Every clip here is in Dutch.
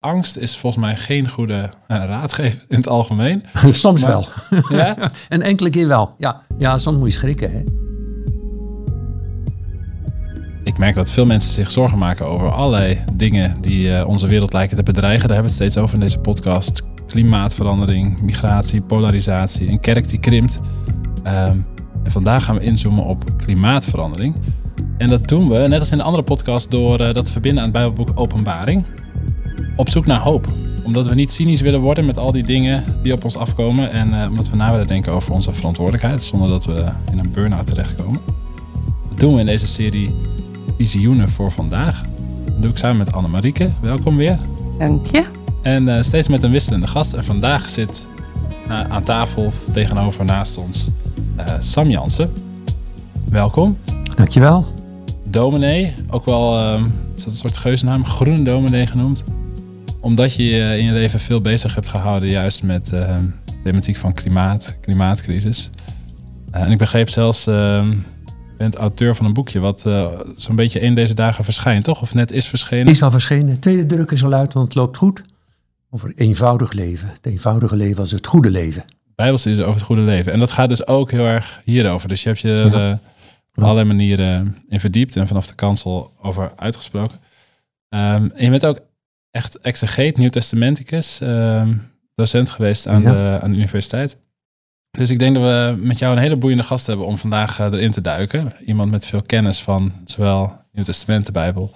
angst is volgens mij geen goede uh, raadgever in het algemeen. soms Maar- wel. Ja? Een enkele keer wel. Ja, ja soms moet je schrikken. Hè? Ik merk dat veel mensen zich zorgen maken over allerlei dingen die eh, onze wereld lijken te bedreigen. Daar hebben we het steeds over in deze podcast. Klimaatverandering, migratie, polarisatie, een kerk die krimpt. Ehm, en vandaag gaan we inzoomen op klimaatverandering. En dat doen we, net als in de andere podcast, door eh, dat te verbinden aan het Bijbelboek Openbaring. Op zoek naar hoop. Omdat we niet cynisch willen worden met al die dingen die op ons afkomen. En eh, omdat we na willen denken over onze verantwoordelijkheid, zonder dat we in een burn-out terechtkomen. Dat doen we in deze serie Visioenen voor vandaag. Dat doe ik samen met Anne-Marieke. Welkom weer. Dank je. En eh, steeds met een wisselende gast. En vandaag zit eh, aan tafel tegenover naast ons eh, Sam Jansen. Welkom. Dankjewel. Dominee, ook wel ehm, is dat een soort geusnaam, groen dominee genoemd. Omdat je je in je leven veel bezig hebt gehouden juist met de thematiek van klimaat, klimaatcrisis. Eh, en ik begreep zelfs, ehm, je bent auteur van een boekje wat eh, zo'n beetje een deze dagen verschijnt, toch? Of net is verschenen. Is al verschenen. Tweede druk is al uit, want het loopt goed. Over eenvoudig leven. Het eenvoudige leven als het goede leven. Bijbelstudies over het goede leven. En dat gaat dus ook heel erg hierover. Dus je hebt je er Ja. op allerlei manieren in verdiept en vanaf de kansel over uitgesproken. Ehm, en je bent ook echt exegeet, nieuwtestamenticus, ehm, docent geweest aan, Ja. de, aan de universiteit. Dus ik denk dat we met jou een hele boeiende gast hebben om vandaag eh, erin te duiken. Iemand met veel kennis van zowel Nieuw Testament, de Bijbel,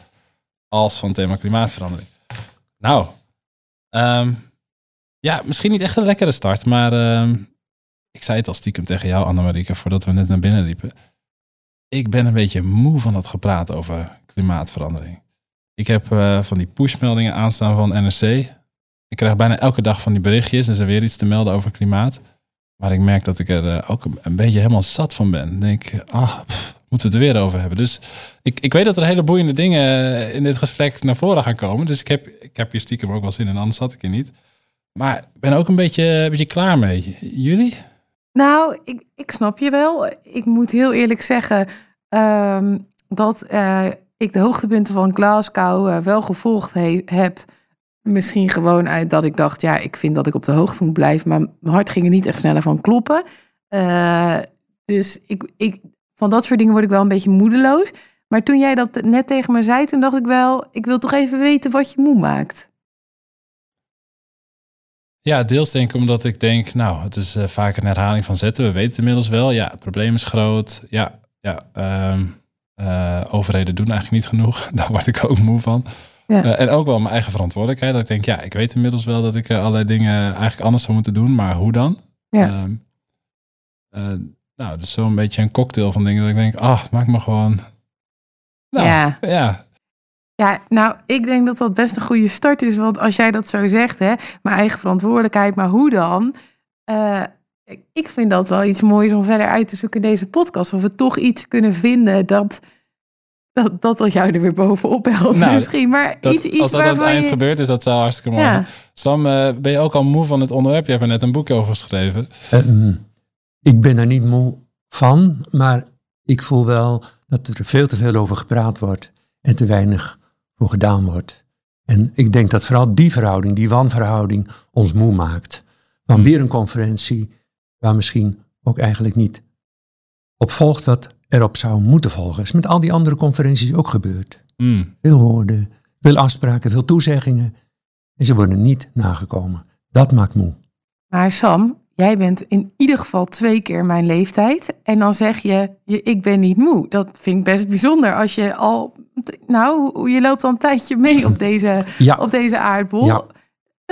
als van het thema klimaatverandering. Nou, ehm, ja, misschien niet echt een lekkere start, maar ehm, ik zei het al stiekem tegen jou, Annemarieke, voordat we net naar binnen liepen. Ik ben een beetje moe van dat gepraat over klimaatverandering. Ik heb eh, van die pushmeldingen aanstaan van NRC. Ik krijg bijna elke dag van die berichtjes en er weer iets te melden over klimaat. Maar ik merk dat ik er eh, ook een, beetje helemaal zat van ben. Dan denk ah, moeten we het er weer over hebben. Dus ik, ik weet dat er hele boeiende dingen eh, in dit gesprek naar voren gaan komen. Dus ik heb, ik heb hier stiekem ook wel zin in, anders zat ik hier niet. Maar ik ben ook een beetje, een beetje klaar mee. Jullie? Nou, ik, ik snap je wel. Ik moet heel eerlijk zeggen ehm, dat ik de hoogtepunten van Glasgow eh, wel gevolgd he- heb. Misschien gewoon uit dat ik dacht, ja, ik vind dat ik op de hoogte moet blijven. Maar mijn hart ging er niet echt sneller van kloppen. Eh, dus ik, ik, van dat soort dingen word ik wel een beetje moedeloos. Maar toen jij dat net tegen me zei, toen dacht ik wel, ik wil toch even weten wat je moe maakt. Ja, deels denk ik omdat ik denk, nou, het is eh, vaak een herhaling van zetten. We weten inmiddels wel. Ja, het probleem is groot. Ja, ja ehm, eh, overheden doen eigenlijk niet genoeg. Daar word ik ook moe van. Ja. Eh, en ook wel mijn eigen verantwoordelijkheid. Dat ik denk, ja, ik weet inmiddels wel dat ik eh, allerlei dingen eigenlijk anders zou moeten doen. Maar hoe dan? Ja. Ehm, eh, nou, dus zo'n beetje een cocktail van dingen dat ik denk, ah, het maakt me gewoon... Nou, Ja. ja. Ja, nou, ik denk dat dat best een goede start is. Want als jij dat zo zegt, hè, mijn eigen verantwoordelijkheid, maar hoe dan? Ik- ik vind dat wel iets moois om verder uit te zoeken in deze podcast. Of we toch iets kunnen vinden dat dat, dat, dat jou er weer bovenop helpt Nou, misschien. Maar Dat, iets, iets als dat aan het eind je... gebeurt, is dat zou hartstikke mooi. Ja, Sam, eh, ben je ook al moe van het onderwerp? Je hebt er net een boekje over geschreven. Ehm, ik ben er niet moe van, maar ik voel wel dat er veel te veel over gepraat wordt en te weinig voor gedaan wordt. En ik denk dat vooral die verhouding, die wanverhouding, ons moe maakt. Van weer een conferentie waar misschien ook eigenlijk niet op volgt wat erop zou moeten volgen. is met al die andere conferenties ook gebeurd. Hmm. Veel woorden, veel afspraken, veel toezeggingen. En ze worden niet nagekomen. Dat maakt moe. maar Sam, jij bent in ieder geval twee keer mijn leeftijd. En dan zeg je, je ik ben niet moe. Dat vind ik best bijzonder als je al... Nou, je loopt al een tijdje mee op deze Ja, op deze aardbol. Ja.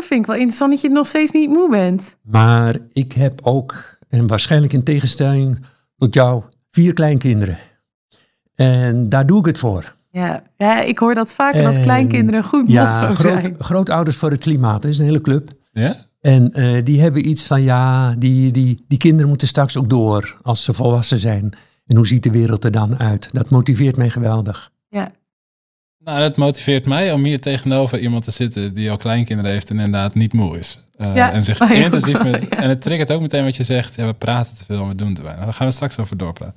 Dat vind ik wel interessant dat je nog steeds niet moe bent. Maar ik heb ook, en waarschijnlijk in tegenstelling tot jou, vier kleinkinderen. En daar doe ik het voor. Ja, ja ik hoor dat vaker, dat En- kleinkinderen een goed Ja, motto groot, zijn. grootouders voor het klimaat, dat is een hele club. Ja? En eh, die hebben iets van, ja, die, die, die kinderen moeten straks ook door als ze volwassen zijn. En hoe ziet de wereld er dan uit? Dat motiveert mij geweldig. Nou, dat motiveert mij om hier tegenover iemand te zitten die al kleinkinderen heeft en inderdaad niet moe is. Eh, Ja, en zich heel intensief met. ja. En het triggert ook meteen wat je zegt. Ja, we praten te veel en we doen te weinig. Daar gaan we straks over doorpraten.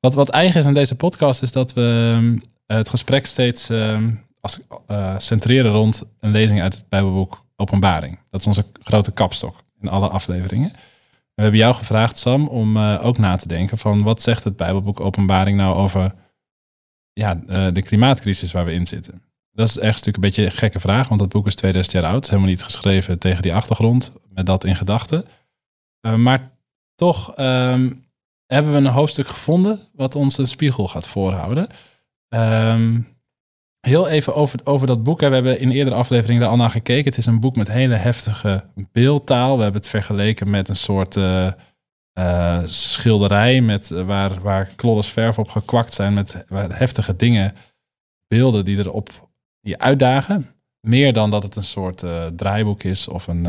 Wat, wat eigen is aan deze podcast is dat we ehm, het gesprek steeds ehm, als, eh, centreren rond een lezing uit het Bijbelboek Openbaring. Dat is onze grote kapstok in alle afleveringen. we hebben jou gevraagd, Sam, om eh, ook na te denken van wat zegt het Bijbelboek Openbaring nou over ja, eh, de klimaatcrisis waar we in zitten. Dat is ergens natuurlijk een beetje een gekke vraag, want dat boek is 2000 jaar oud. Helemaal niet geschreven tegen die achtergrond, met dat in gedachten. maar toch ehm, hebben we een hoofdstuk gevonden wat ons een spiegel gaat voorhouden. Ehm, heel even over, over dat boek. We hebben in eerdere afleveringen er al naar gekeken. Het is een boek met hele heftige beeldtaal. We hebben het vergeleken met een soort uh, uh, schilderij met, uh, waar, waar klodders verf op gekwakt zijn met heftige dingen, beelden die erop die uitdagen. Meer dan dat het een soort draaiboek is of een...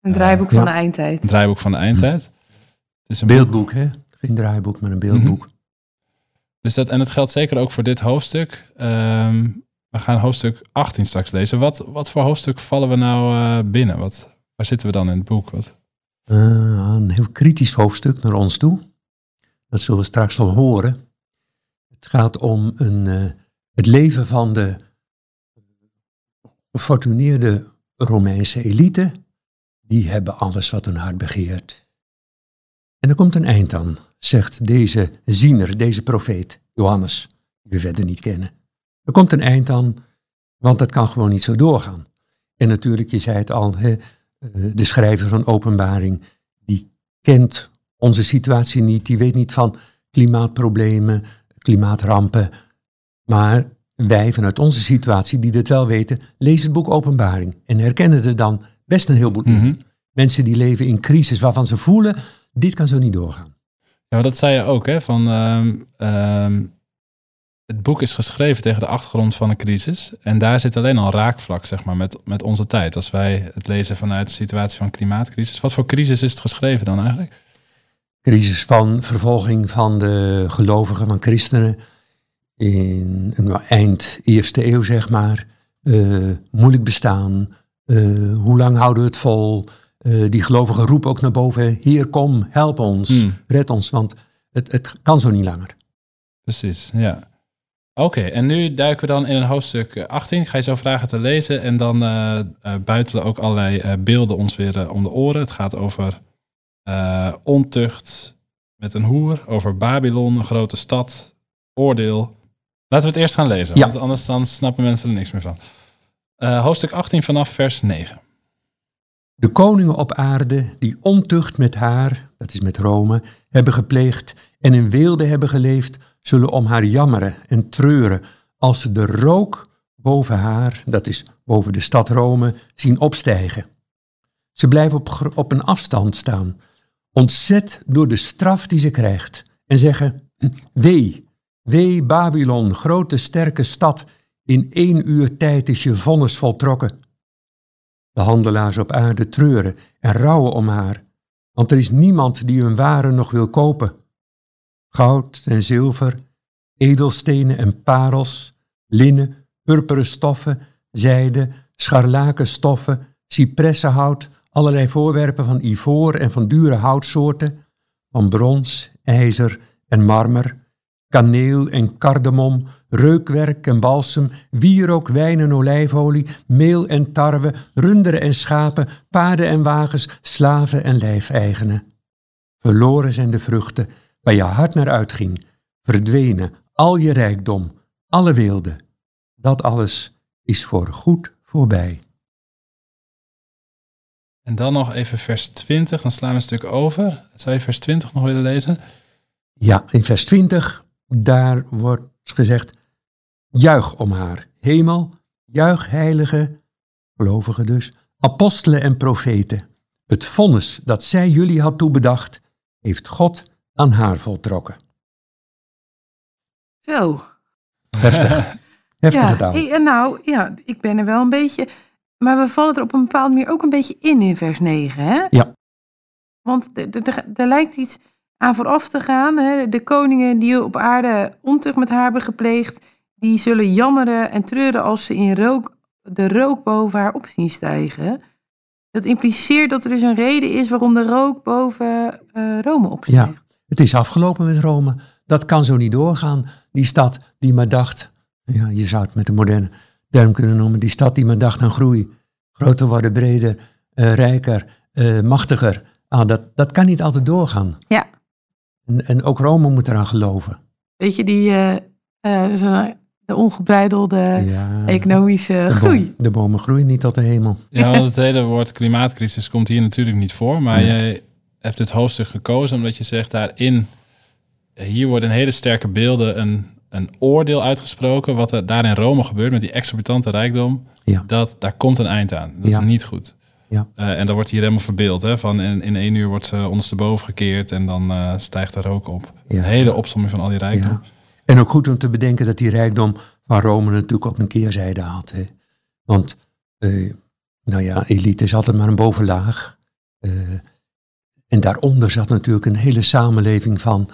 een draaiboek van de eindtijd. Een draaiboek van de eindtijd. Het is een beeldboek, hè? Geen draaiboek, maar een beeldboek. Mhm. Dus dat, en het geldt zeker ook voor dit hoofdstuk. Ehm, we gaan hoofdstuk 18 straks lezen. Wat, wat voor hoofdstuk vallen we nou uh, binnen? Wat, waar zitten we dan in het boek? Wat? Uh, een heel kritisch hoofdstuk naar ons toe. Dat zullen we straks wel horen. Het gaat om een, uh, het leven van de gefortuneerde Romeinse elite. Die hebben alles wat hun hart begeert. En er komt een eind aan zegt deze ziener, deze profeet, Johannes, die we verder niet kennen. Er komt een eind aan, want het kan gewoon niet zo doorgaan. En natuurlijk, je zei het al, eh, de schrijver van Openbaring, die kent onze situatie niet, die weet niet van klimaatproblemen, klimaatrampen. Maar wij vanuit onze situatie, die dit wel weten, lezen het boek Openbaring en herkennen er dan best een heleboel in. Mhm. Mensen die leven in crisis waarvan ze voelen, dit kan zo niet doorgaan. Ja, dat zei je ook, hè? Van, ehm, ehm, het boek is geschreven tegen de achtergrond van een crisis. En daar zit alleen al raakvlak, zeg maar, met, met onze tijd. Als wij het lezen vanuit de situatie van klimaatcrisis. Wat voor crisis is het geschreven dan eigenlijk? Crisis van vervolging van de gelovigen, van christenen. In een eind eerste eeuw, zeg maar. Uh, moeilijk bestaan. Uh, hoe lang houden we het vol? Uh, die gelovigen roepen ook naar boven, hier kom, help ons, hmm. red ons, want het, het kan zo niet langer. Precies, ja. Oké, en nu duiken we dan in een hoofdstuk 18. Ik ga je zo vragen te lezen en dan uh, uh, buitelen ook allerlei beelden ons weer om de oren. Het gaat over ontucht met een hoer, over Babylon, een grote stad, oordeel. Laten we het eerst gaan lezen, want anders dan snappen mensen er niks meer van. hoofdstuk 18 vanaf vers 9. De koningen op aarde die ontucht met haar, dat is met Rome, hebben gepleegd en in weelde hebben geleefd, zullen om haar jammeren en treuren als ze de rook boven haar, dat is boven de stad Rome, zien opstijgen. Ze blijven op, op een afstand staan, ontzet door de straf die ze krijgt, en zeggen: Wee, wee Babylon, grote sterke stad, in één uur tijd is je vonnis voltrokken. De handelaars op aarde treuren en rouwen om haar, want er is niemand die hun waren nog wil kopen. Goud en zilver, edelstenen en parels, linnen, purperen stoffen, zijde, scharlakenstoffen, cipressenhout, allerlei voorwerpen van ivoor en van dure houtsoorten, van brons, ijzer en marmer, kaneel en kardemom, reukwerk en balsem, wierook, wijn en olijfolie, meel en tarwe, runderen en schapen, paarden en wagens, slaven en lijfeigenen. Verloren zijn de vruchten waar je hart naar uitging, verdwenen al je rijkdom, alle weelde. Dat alles is voor goed voorbij. En dan nog even vers 20, dan slaan we een stuk over. Zou je vers 20 nog willen lezen? Ja, in vers 20, daar wordt gezegd, Juich om haar, hemel, juich heilige, gelovigen dus, apostelen en profeten. Het vonnis dat zij jullie had toebedacht, heeft God aan haar voltrokken. Zo. Heftig. Heftige taal. Ja, nou, ja, ik ben er wel een beetje... Maar we vallen er op een bepaalde manier ook een beetje in in vers 9, hè? Ja. Want er lijkt iets aan vooraf te gaan. Hè? De koningen die op aarde ontucht met haar hebben gepleegd die zullen jammeren en treuren als ze in rook, de rook boven haar op zien stijgen. Dat impliceert dat er dus een reden is waarom de rook boven uh, Rome opstijgt. Ja, het is afgelopen met Rome. Dat kan zo niet doorgaan. Die stad die maar dacht, ja, je zou het met de moderne, term kunnen noemen. Die stad die men dacht aan groei. Groter worden, breder, eh, rijker, eh, machtiger. Ah, dat, dat kan niet altijd doorgaan. Ja. En, en ook Rome moet eraan geloven. Weet je, die eh, eh, zo'n- de ongebreidelde Ja. economische de, groei. boom- de bomen groeien niet tot de hemel. Ja, want het hele woord klimaatcrisis komt hier natuurlijk niet voor. Maar Nee. jij hebt dit hoofdstuk gekozen omdat je zegt daarin... Hier worden hele sterke beelden een, een oordeel uitgesproken... wat er daar in Rome gebeurt met die exorbitante rijkdom. Ja. Dat, daar komt een eind aan. Dat Ja. is niet goed. Ja. Eh, en dat wordt hier helemaal verbeeld. Hè? Van in, in één uur wordt ze ondersteboven gekeerd en dan eh, stijgt er rook op. Ja. Een hele opsomming van al die rijkdom. Ja. En ook goed om te bedenken dat die rijkdom van Rome natuurlijk ook een keerzijde had. Hè. Want, eh, nou ja, elite is altijd maar een bovenlaag. En daaronder zat natuurlijk een hele samenleving van,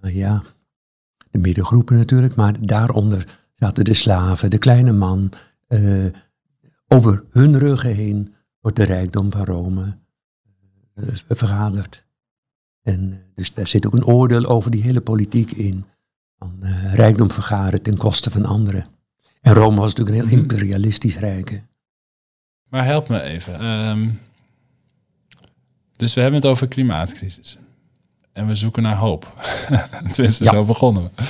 nou ja, de middengroepen natuurlijk, maar daaronder zaten de slaven, de kleine man. Eh, over hun ruggen heen wordt de rijkdom van Rome eh, vergaderd. En eh, dus daar zit ook een oordeel over die hele politiek in. Van eh, rijkdom vergaren ten koste van anderen. En Rome was natuurlijk een heel Mhm. imperialistisch rijk. hè. Maar help me even. Ehm, dus we hebben het over klimaatcrisis. En we zoeken naar hoop. Tenminste, Ja. zo begonnen we.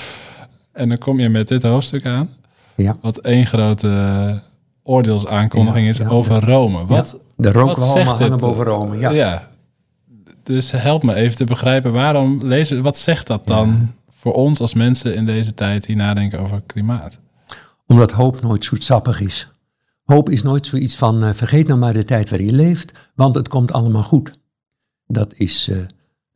En dan kom je met dit hoofdstuk aan. Ja. Wat één grote oordeelsaankondiging Ja, is over Rome. Wat, de rookwalmen zegt dit? boven Rome. Ja. ja. Dus help me even te begrijpen waarom lezen. Wat zegt dat dan voor ons als mensen in deze tijd die nadenken over klimaat? Omdat hoop nooit zoetsappig is. Hoop is nooit zoiets van eh, vergeet nou maar de tijd waarin je leeft, want het komt allemaal goed. Dat is eh,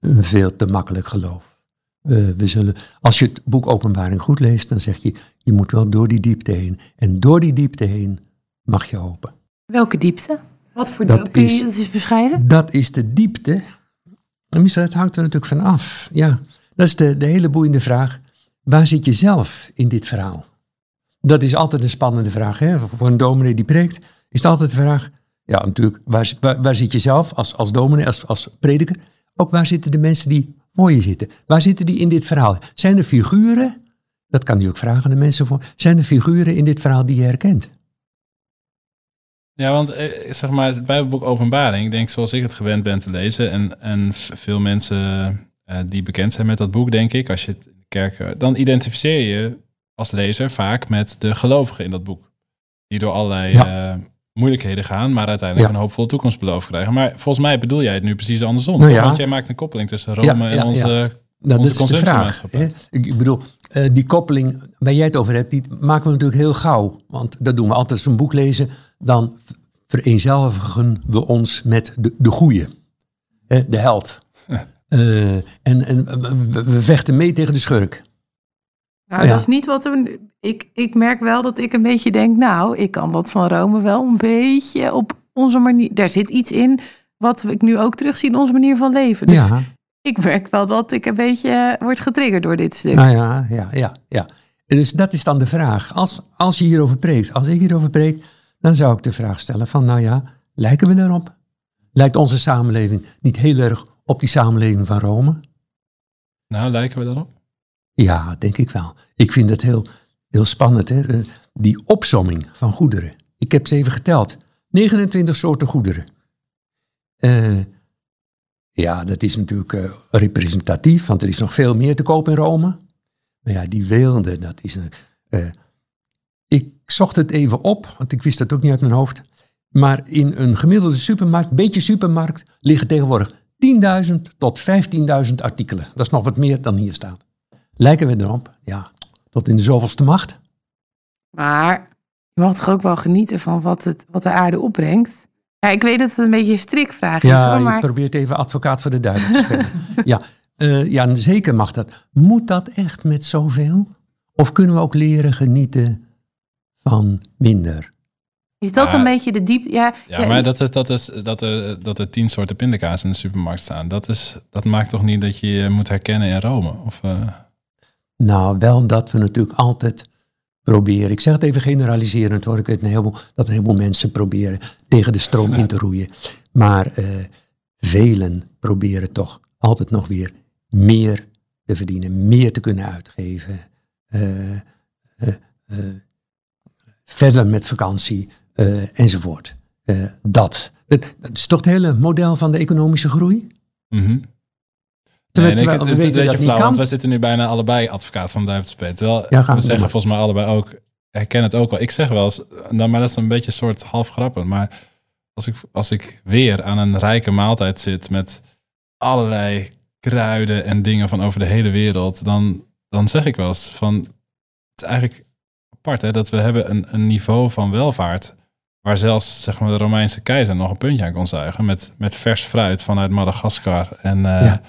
een veel te makkelijk geloof. Eh, we zullen, als je het boek Openbaring goed leest, dan zeg je, je moet wel door die diepte heen. En door die diepte heen mag je hopen. Welke diepte? Wat voor diepte? Kun je is- dat eens beschrijven? Dat is de diepte. Dat hangt er natuurlijk van af. Ja, dat is de, de hele boeiende vraag. Waar zit je zelf in dit verhaal? Dat is altijd een spannende vraag. Hè? Voor een dominee die preekt, is het altijd de vraag... Ja, natuurlijk, waar, waar, waar zit je zelf als, als dominee, als, als prediker? Ook waar zitten de mensen die voor je zitten? Waar zitten die in dit verhaal? Zijn er figuren, dat kan je ook vragen aan de mensen voor... Zijn er figuren in dit verhaal die je herkent? Ja, want eh, zeg maar, het Bijbelboek Openbaring, ik denk zoals ik het gewend ben te lezen, en, en veel mensen eh, die bekend zijn met dat boek, denk ik, als je het in de kerk, eh, dan identificeer je als lezer vaak met de gelovigen in dat boek. Die door allerlei Ja. Moeilijkheden gaan, maar uiteindelijk Ja. een hoopvolle toekomst beloofd krijgen. Maar volgens mij bedoel jij het nu precies andersom. Nou ja. Want jij maakt een koppeling tussen Rome Ja, en onze. Nou, Onze consumptiemaatschappij. Ik, bedoel, eh, die koppeling waar jij het over hebt, die maken we natuurlijk heel gauw. Want dat doen we altijd als we een boek lezen. Dan vereenzelvigen we ons met de, de goeie. De held. Eh, en en we, we vechten mee tegen de schurk. Nou, Ja. dat is niet wat we. Ik, ik merk wel dat ik een beetje denk, nou, ik kan dat van Rome wel een beetje op onze manier. Daar zit iets in wat ik nu ook terugzie in onze manier van leven. Dus ja, ik merk wel dat ik een beetje word getriggerd door dit stuk. nou ja, ja, ja, ja. Dus dat is dan de vraag. Als, als je hierover preekt, als ik hierover preek, dan zou ik de vraag stellen van, nou ja, lijken we daarop? Lijkt onze samenleving niet heel erg op die samenleving van Rome? Nou, lijken we daarop? Ja, denk ik wel. Ik vind het heel, heel spannend, hè? eh, die opsomming van goederen. Ik heb ze even geteld. 29 soorten goederen. Eh, ja, dat is natuurlijk eh, representatief, want er is nog veel meer te koop in Rome. Maar ja, die weelde, dat is ik zocht het even op, want ik wist dat ook niet uit mijn hoofd. Maar in een gemiddelde supermarkt, beetje supermarkt, liggen tegenwoordig 10.000 tot 15.000 artikelen. Dat is nog wat meer dan hier staat. Lijken we erop? Ja, tot in de zoveelste macht. Maar je mag toch ook wel genieten van wat, het, wat de aarde opbrengt. Ja, ik weet dat het een beetje een strikvraag is, Ja, hoor, je maar probeert even advocaat voor de duivel te spelen. ja, eh, ja, zeker mag dat. Moet dat echt met zoveel? Of kunnen we ook leren genieten van minder? is dat Ja. een beetje de diepte? Ja, Ja, maar dat, is, dat, is, dat, er, dat er tien soorten pindakaas in de supermarkt staan, dat, is, dat maakt toch niet dat je je moet herkennen in Rome? Of, eh, Nou, wel dat we natuurlijk altijd proberen. Ik zeg het even generaliserend hoor. Ik weet dat een heleboel mensen proberen tegen de stroom in te roeien. Maar eh, velen proberen toch altijd nog weer meer te verdienen, meer te kunnen uitgeven. Eh, eh, verder met vakantie enzovoort. Dat. is toch het hele model van de economische groei? Mhm. Terwijl- Nee, terwijl het is weten een beetje flauw, want wij zitten nu bijna allebei advocaat van duivel te. Terwijl Ja, we zeggen volgens mij allebei ook, herken het ook wel. Ik zeg wel eens, dan, maar dat is een beetje een soort half grappig. Maar als ik, als ik weer aan een rijke maaltijd zit met allerlei kruiden en dingen van over de hele wereld, dan, dan zeg ik wel eens van, het is eigenlijk apart hè, dat we hebben een, een niveau van welvaart waar zelfs zeg maar, de Romeinse keizer nog een puntje aan kon zuigen met, met vers fruit vanuit Madagaskar. En eh, Ja.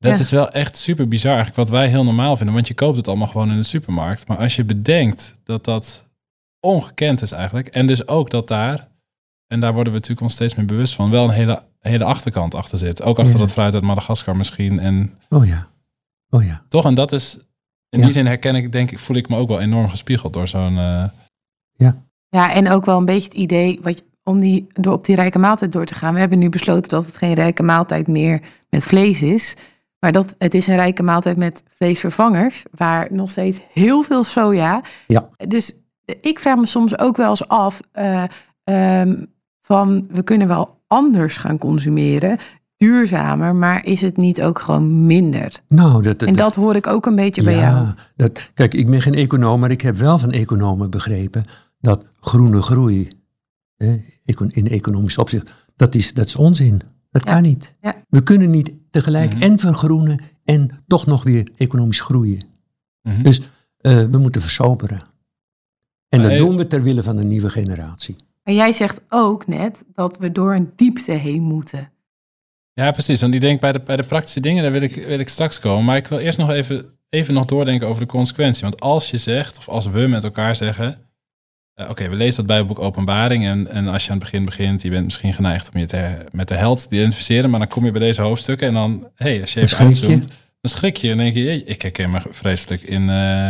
Dat Ja. is wel echt super bizar eigenlijk wat wij heel normaal vinden, want je koopt het allemaal gewoon in de supermarkt. Maar als je bedenkt dat dat ongekend is eigenlijk en dus ook dat daar, en daar worden we natuurlijk ons steeds meer bewust van, wel een hele, hele achterkant achter zit. Ook achter Ja. dat fruit uit Madagaskar misschien. En Oh ja. Oh ja. toch, en dat is, in Ja. die zin herken ik, denk ik, voel ik me ook wel enorm gespiegeld door zo'n... eh, Ja, en ook wel een beetje het idee, wat, je- om die, door op die rijke maaltijd door te gaan. We hebben nu besloten dat het geen rijke maaltijd meer met vlees is. Maar dat het is een rijke maaltijd met vleesvervangers. Waar nog steeds heel veel soja. Ja. Dus ik vraag me soms ook wel eens af eh, ehm, van we kunnen wel anders gaan consumeren. Duurzamer, maar is het niet ook gewoon minder? Nou, dat, dat, En dat hoor ik ook een beetje bij jou. Dat, kijk, ik ben geen econoom, maar ik heb wel van economen begrepen dat groene groei hè, in economisch opzicht, dat is, dat is onzin. Dat Ja. kan niet. Ja. We kunnen niet tegelijk Mhm. en vergroenen en toch nog weer economisch groeien. mhm. Dus eh, we moeten versoberen. En dat doen we ter wille van een nieuwe generatie. Maar jij zegt ook net dat we door een diepte heen moeten. Ja, precies. Want ik denk bij de, bij de praktische dingen, daar wil ik, wil ik straks komen. Maar ik wil eerst nog even, even nog doordenken over de consequentie. Want als je zegt, of als we met elkaar zeggen... eh, Oké, we lezen dat Bijbelboek Openbaring. En, en als je aan het begin begint, je bent misschien geneigd om je te, met de held te identificeren. Maar dan kom je bij deze hoofdstukken en dan, hey, als je even uitzoomt... Dan schrik je en denk je, ik herken me vreselijk in, eh,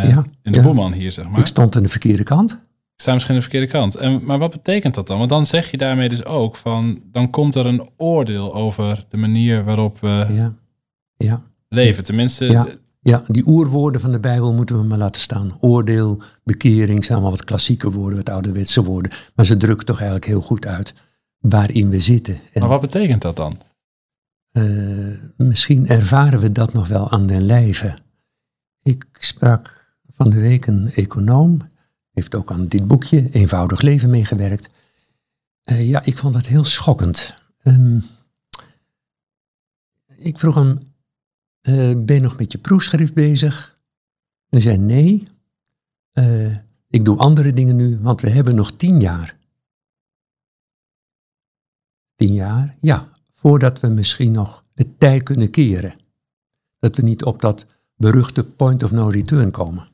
Ja, in de ja. boeman hier, zeg maar. Ik stond aan de verkeerde kant. Ik sta misschien aan de verkeerde kant. En, maar wat betekent dat dan? Want dan zeg je daarmee dus ook van... dan komt er een oordeel over de manier waarop we Ja, ja. leven. Tenminste, Ja. Die oerwoorden van de Bijbel moeten we maar laten staan. Oordeel, bekering zijn allemaal wat klassieke woorden, wat ouderwetse woorden. Maar ze drukken toch eigenlijk heel goed uit waarin we zitten. En maar wat betekent dat dan? eh, misschien ervaren we dat nog wel aan den lijve. Ik sprak van de week een econoom, heeft ook aan dit boekje Eenvoudig Leven meegewerkt. Eh, ja, ik vond dat heel schokkend. Ehm, ik vroeg hem, eh, ben je nog met je proefschrift bezig? Hij zei nee, eh, ik doe andere dingen nu, want we hebben nog tien jaar. Tien jaar, ja, voordat we misschien nog het tij kunnen keren. Dat we niet op dat beruchte point of no return komen.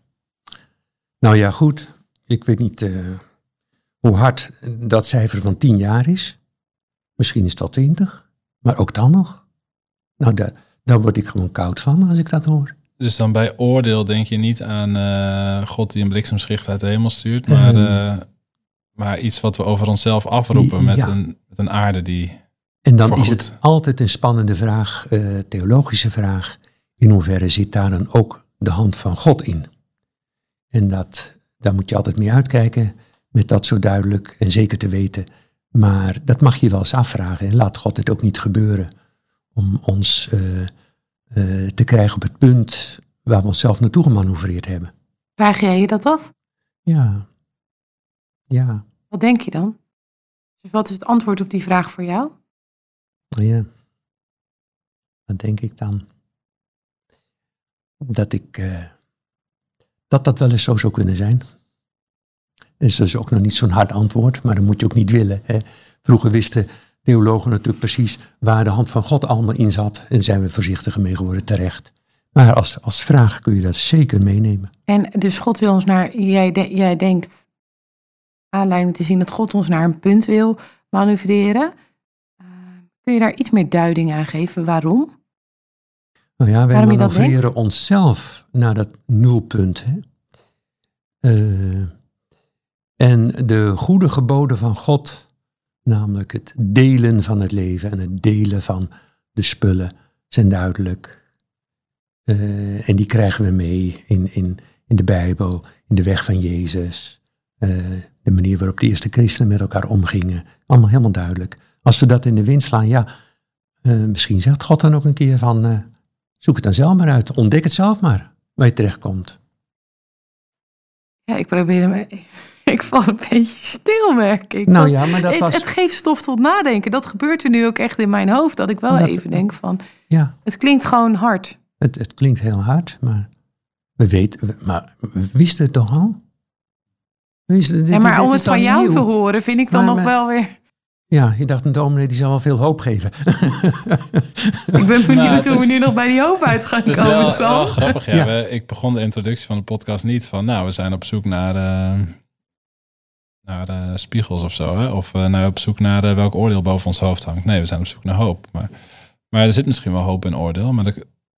Nou ja, goed, ik weet niet eh, hoe hard dat cijfer van tien jaar is. Misschien is wel twintig, maar ook dan nog. Nou, daar, daar word ik gewoon koud van als ik dat hoor. Dus dan bij oordeel denk je niet aan eh, God die een bliksemschicht uit de hemel stuurt, maar, Ehm. eh, maar iets wat we over onszelf afroepen met, Ja. een, met een aarde die... En dan is het altijd een spannende vraag, eh, theologische vraag. In hoeverre zit daar dan ook de hand van God in? En dat, daar moet je altijd mee uitkijken, met dat zo duidelijk en zeker te weten. Maar dat mag je wel eens afvragen. En laat God het ook niet gebeuren om ons eh, eh, te krijgen op het punt waar we onszelf naartoe gemanoeuvreerd hebben. Vraag jij je dat af? Ja, ja, Wat denk je dan? Dus wat is het antwoord op die vraag voor jou? ja. Wat denk ik dan? Dat ik, eh, dat dat wel eens zo zou kunnen zijn. Dus dat is ook nog niet zo'n hard antwoord, maar dat moet je ook niet willen. Hè. Vroeger wisten theologen natuurlijk precies waar de hand van God allemaal in zat. En zijn we voorzichtiger mee geworden, terecht. Maar als, als vraag kun je dat zeker meenemen. En dus God wil ons naar, jij, de- jij denkt aanleiding te zien dat God ons naar een punt wil manoeuvreren. Eh, kun je daar iets meer duiding aan geven? Waarom? Nou ja, wij manoeuvreren onszelf naar dat nulpunt. Hè? Eh, en de goede geboden van God, namelijk het delen van het leven en het delen van de spullen, zijn duidelijk. Eh, en die krijgen we mee in, in, in de Bijbel, in de weg van Jezus. eh, de manier waarop de eerste christenen met elkaar omgingen. Allemaal helemaal duidelijk. Als we dat in de wind slaan, ja, eh, misschien zegt God dan ook een keer van, zoek het dan zelf maar uit. Ontdek het zelf maar, waar je terechtkomt. Ja, ik probeer me. Ik val een beetje stil, merk ik. Nou ja, maar dat het, was... het geeft stof tot nadenken. Dat gebeurt er nu ook echt in mijn hoofd. Dat ik wel Dat- even denk van, Ja, het klinkt gewoon hard. het, het klinkt heel hard, maar we weten, we- maar we wisten het toch al? Dit- Ja, maar om het van jou nieuw. te horen, vind ik dan Maar- nog maar- wel weer... Ja, je dacht een dominee die zal wel veel hoop geven. Ik ben benieuwd Nou, hoe we nu nog bij die hoop uit gaan Het is komen, wel, Sam. wel grappig, ja. Ja. We- ik begon de introductie van de podcast niet van, nou, we zijn op zoek naar, eh, naar eh, spiegels of zo. Hè? Of eh, nou, op zoek naar eh, welk oordeel boven ons hoofd hangt. Nee, we zijn op zoek naar hoop. Maar, maar er zit misschien wel hoop in oordeel, maar daar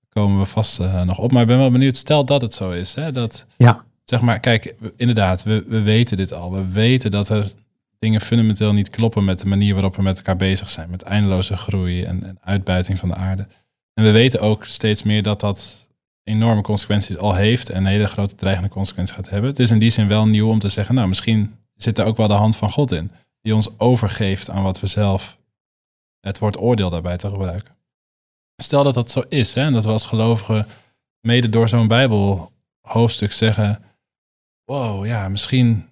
komen we vast nog op. Maar ik ben wel benieuwd, stel dat het zo is, hè, dat, Ja. zeg maar, kijk, inderdaad, we, we weten dit al. We weten dat er dingen fundamenteel niet kloppen met de manier waarop we met elkaar bezig zijn. Met eindeloze groei en, en uitbuiting van de aarde. En we weten ook steeds meer dat dat enorme consequenties al heeft en hele grote dreigende consequenties gaat hebben. Het is in die zin wel nieuw om te zeggen, nou misschien zit er ook wel de hand van God in, die ons overgeeft aan wat we zelf het woord oordeel daarbij te gebruiken. Stel dat dat zo is, hè, en dat we als gelovigen mede door zo'n Bijbelhoofdstuk zeggen, wow, ja, misschien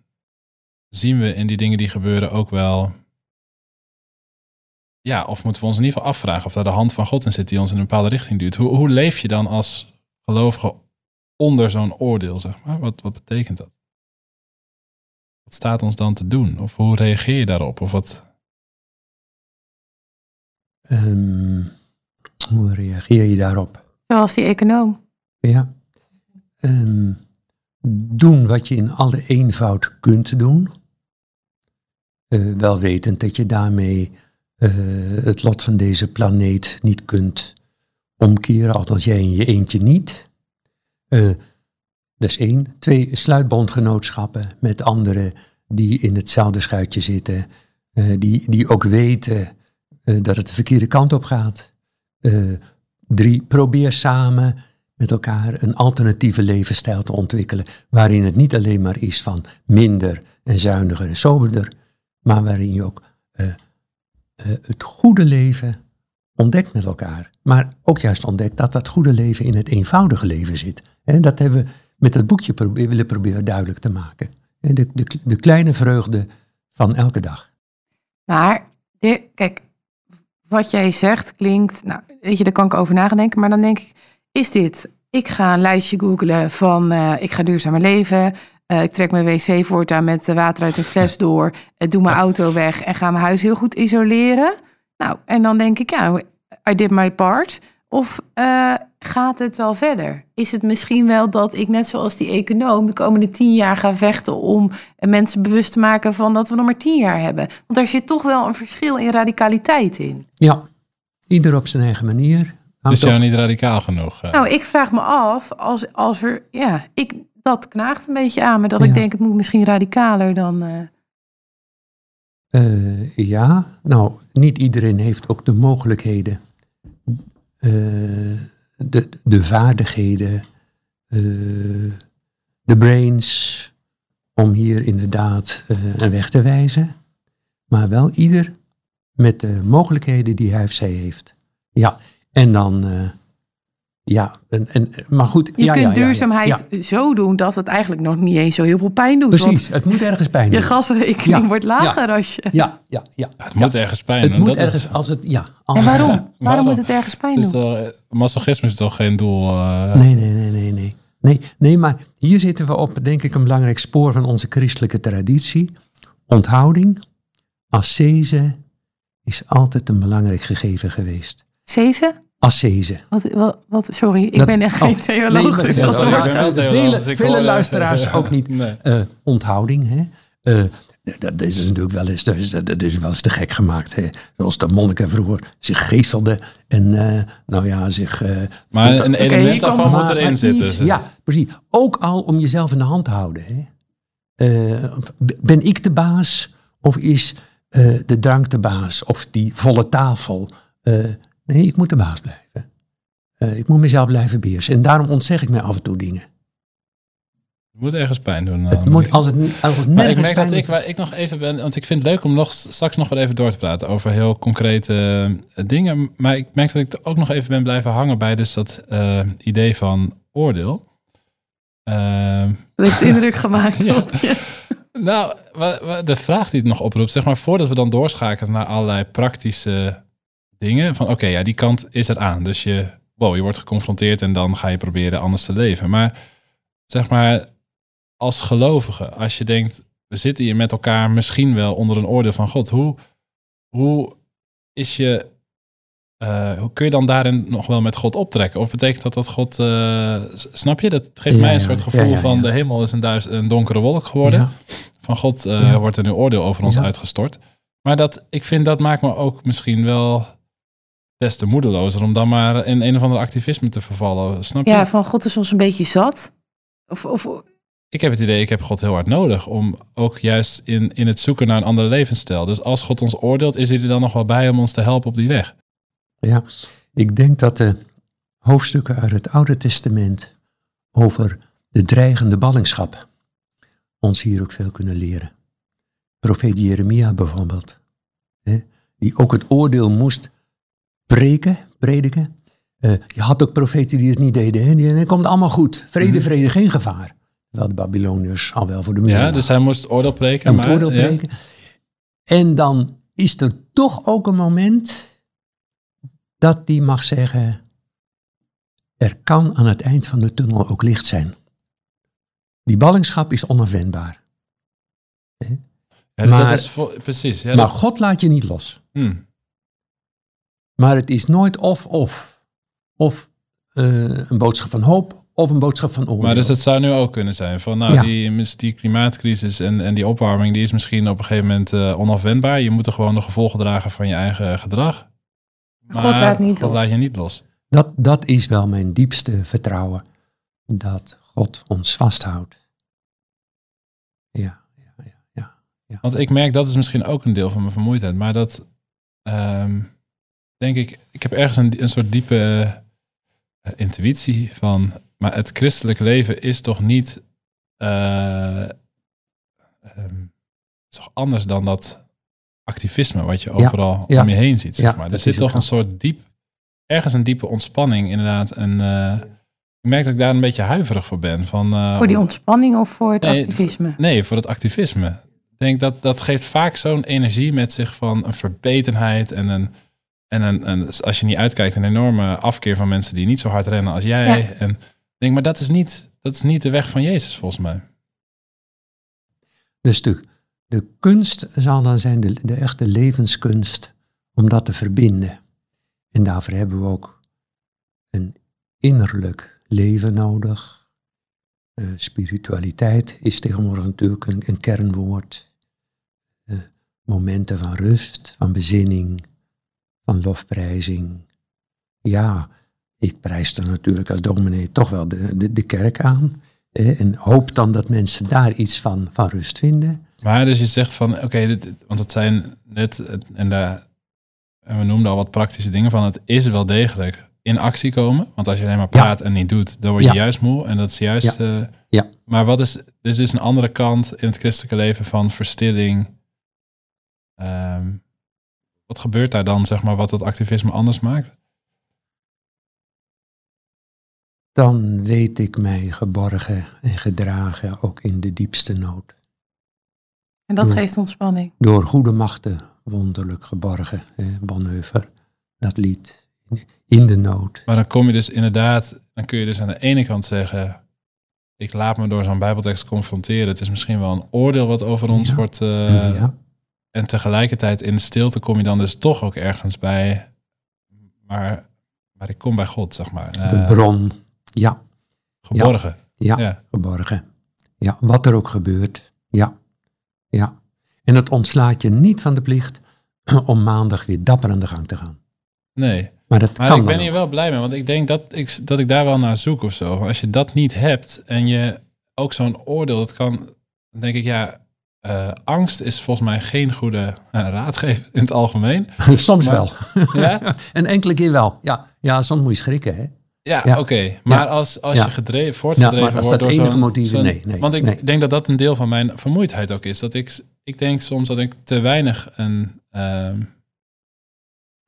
zien we in die dingen die gebeuren ook wel ja, of moeten we ons in ieder geval afvragen of daar de hand van God in zit die ons in een bepaalde richting duwt. Hoe, hoe leef je dan als gelovige onder zo'n oordeel, zeg maar? Wat, wat betekent dat? Wat staat ons dan te doen? Of hoe reageer je daarop? Of wat? Ehm, hoe reageer je daarop? Zoals die econoom. Ja. Ehm, doen wat je in alle eenvoud kunt doen. Eh, wel wetend dat je daarmee eh, het lot van deze planeet niet kunt omkeren, althans jij in je eentje niet. Eh, dat is één. Twee, sluit bondgenootschappen met anderen die in hetzelfde schuitje zitten, eh, die, die ook weten eh, dat het de verkeerde kant op gaat. Eh, drie, probeer samen met elkaar een alternatieve levensstijl te ontwikkelen, waarin het niet alleen maar is van minder en zuiniger en soberder, maar waarin je ook het goede leven ontdekt met elkaar. Maar ook juist ontdekt dat dat goede leven in het eenvoudige leven zit. En dat hebben we met het boekje probe- willen proberen duidelijk te maken. De, de, de kleine vreugde van elke dag. Maar, de- kijk, wat jij zegt klinkt, nou, weet je, daar kan ik over nadenken. Maar dan denk ik, is dit, ik ga een lijstje googlen van, eh, ik ga duurzamer leven. eh, ik trek mijn wc voortaan met water uit een fles door. eh, doe mijn auto weg en ga mijn huis heel goed isoleren. Nou, en dan denk ik, ja, I did my part. Of eh, gaat het wel verder? Is het misschien wel dat ik, net zoals die econoom, de komende tien jaar ga vechten om eh, mensen bewust te maken van dat we nog maar tien jaar hebben? Want daar zit toch wel een verschil in radicaliteit in. Ja, ieder op zijn eigen manier. Dus Hangt jou niet radicaal genoeg? eh? Nou, ik vraag me af, als, als er, ja, ik, dat knaagt een beetje aan me, dat ik denk het moet misschien radicaler dan. eh, Eh, ja, nou, niet iedereen heeft ook de mogelijkheden, de, de vaardigheden, eh, de brains om hier inderdaad eh, een weg te wijzen. Maar wel ieder met de mogelijkheden die hij of zij heeft. Ja, en dan, eh, ja, en, en, maar goed. je ja, kunt ja, ja, ja, duurzaamheid ja, zo doen dat het eigenlijk nog niet eens zo heel veel pijn doet. precies, het moet ergens pijn Want je doen. gasrekening Ja, wordt lager als je. Ja, ja, ja. het moet ergens pijn Het doen. moet dat ergens, is, als het, ja. als- En waarom? waarom? waarom? moet het ergens pijn is doen? masochisme is toch geen doel? eh? Nee, nee, nee, nee, nee. Nee, nee, maar hier zitten we op, denk ik, een belangrijk spoor van onze christelijke traditie. Onthouding, ascese, is altijd een belangrijk gegeven geweest. Cese? Ascese. Wat, wat, wat, sorry, ik Dat- ben echt oh, geen theoloog, nee, maar- dus Ja, dat is Vele- dus vele luisteraars ook niet. Nee. Eh, onthouding, hè. Eh, dat is natuurlijk wel eens, dat is, dat is wel eens te gek gemaakt. Hè. Zoals de monniken vroeger zich geestelden en, eh, nou ja, zich... eh, Maar een element daarvan moet erin zitten. iets- ja, precies. Ook al om jezelf in de hand te houden. Hè. Eh, ben ik de baas of is eh, de drank de baas of die volle tafel? Eh, nee, ik moet de baas blijven. Eh, ik moet mezelf blijven beheersen. En daarom ontzeg ik mij af en toe dingen. Het moet ergens pijn doen. Het dan. moet, als het, als het maar ik merk dat pijn- ik, waar ik nog even ben, want ik vind het leuk om nog straks nog wel even door te praten over heel concrete eh, dingen. Maar ik merk dat ik er ook nog even ben blijven hangen bij dus dat eh, idee van oordeel. Ehm, Dat heeft indruk gemaakt Ja. op je. nou, de vraag die het nog oproept, zeg maar, voordat we dan doorschakelen naar allerlei praktische dingen. Van oké, ja, die kant is er aan. Dus je, wow, je wordt geconfronteerd en dan ga je proberen anders te leven. Maar zeg maar, als gelovige, als je denkt, we zitten hier met elkaar misschien wel onder een oordeel van God. Hoe, hoe is je, eh, hoe kun je dan daarin nog wel met God optrekken? Of betekent dat dat God, eh, snap je? Dat geeft Ja, mij een soort gevoel ja, van de hemel is een, duis, een donkere wolk geworden. Van God eh, wordt er nu oordeel over ons uitgestort. Maar dat, ik vind dat maakt me ook misschien wel des te moedelozer om dan maar in een of ander activisme te vervallen. Snap je? Ja, van God is ons een beetje zat. Of, of Ik heb het idee, ik heb God heel hard nodig om ook juist in, in het zoeken naar een andere levensstijl. Dus als God ons oordeelt, is hij er dan nog wel bij om ons te helpen op die weg? Ja, ik denk dat de hoofdstukken uit het Oude Testament over de dreigende ballingschap ons hier ook veel kunnen leren. Profeet Jeremia bijvoorbeeld, hè, die ook het oordeel moest preken, prediken. Eh, je had ook profeten die het niet deden. Hè? Die, het komt allemaal goed. Vrede, Mhm. vrede, geen gevaar. Terwijl de Babyloniërs al wel voor de muur Ja, dus hij moest oordeel preken. maar, oordeel ja. En dan is er toch ook een moment dat die mag zeggen, er kan aan het eind van de tunnel ook licht zijn. Die ballingschap is onafwendbaar. Ja, dus dat Maar- is vo- precies. Ja, maar dat- God laat je niet los. hm. Maar het is nooit of-of. Of eh, een boodschap van hoop of een boodschap van oordeel. Maar dus het zou nu ook kunnen zijn van, nou, Ja. die, die klimaatcrisis en, en die opwarming, die is misschien op een gegeven moment eh, onafwendbaar. Je moet er gewoon de gevolgen dragen van je eigen gedrag. Maar God laat niet God laat je niet los. dat, dat is wel mijn diepste vertrouwen. Dat God ons vasthoudt. Ja, ja, ja, ja. Want ik merk, dat is misschien ook een deel van mijn vermoeidheid. Maar dat, ehm, denk ik, ik heb ergens een, een soort diepe eh, intuïtie van, maar het christelijk leven is toch niet, eh, ehm, is toch anders dan dat activisme wat je overal ja. om je heen ziet. Zeg Ja, maar. Er dat zit toch een soort diep, ergens een diepe ontspanning inderdaad. En eh, ik merk dat ik daar een beetje huiverig voor ben. Van, eh, voor die ontspanning of voor het Nee, activisme? Nee, voor het activisme. Ik denk dat dat geeft vaak zo'n energie met zich van een verbetenheid en een en een, een, als je niet uitkijkt, een enorme afkeer van mensen die niet zo hard rennen als jij. Ja. En denk, maar dat is niet, dat is niet de weg van Jezus volgens mij. Dus de, de kunst zal dan zijn, de, de echte levenskunst, om dat te verbinden. En daarvoor hebben we ook een innerlijk leven nodig. Eh, spiritualiteit is tegenwoordig natuurlijk een, een kernwoord. Eh, momenten van rust, van bezinning, van lofprijzing. Ja, ik prijs er natuurlijk als dominee toch wel de, de, de kerk aan. eh, en hoop dan dat mensen daar iets van, van rust vinden. Maar dus je zegt van, oké, want het zijn net, en, daar, en we noemden al wat praktische dingen van, het is wel degelijk in actie komen. Want als je alleen maar Ja. praat en niet doet, dan word je Ja. juist moe. En dat is juist... eh, Ja. Maar wat is, er is dus een andere kant in het christelijke leven van verstilling. Ehm, wat gebeurt daar dan, zeg maar, wat dat activisme anders maakt? dan weet ik mij geborgen en gedragen ook in de diepste nood. En dat geeft ontspanning. Door goede machten wonderlijk geborgen. hè, Bonhoeffer, dat lied. In de nood. Maar dan kom je dus inderdaad, dan kun je dus aan de ene kant zeggen, ik laat me door zo'n bijbeltekst confronteren. Het is misschien wel een oordeel wat over ons Ja. wordt. eh, ja, En tegelijkertijd in de stilte kom je dan dus toch ook ergens bij, maar, maar ik kom bij God, zeg maar. de Eh, bron. Ja, geborgen. ja, ja. geborgen. Ja, wat er ook gebeurt. Ja, ja. En het ontslaat je niet van de plicht om maandag weer dapper aan de gang te gaan. Nee. Maar dat Maar kan ik ben hier ook. wel blij mee, want ik denk dat ik, dat ik daar wel naar zoek of zo. Als je dat niet hebt en je ook zo'n oordeel, dat kan, denk ik, ja, eh, angst is volgens mij geen goede eh, raadgever in het algemeen. Soms Maar- wel. Ja? En enkele keer wel. Ja, ja soms moet je schrikken. Hè? Ja, Ja. oké. Maar Ja. als, als je gedreven, voortgedreven maar als wordt dat door enige zo'n... motief nee, nee, Want ik nee. denk dat dat een deel van mijn vermoeidheid ook is. Dat ik, ik denk soms dat ik te weinig een... ehm,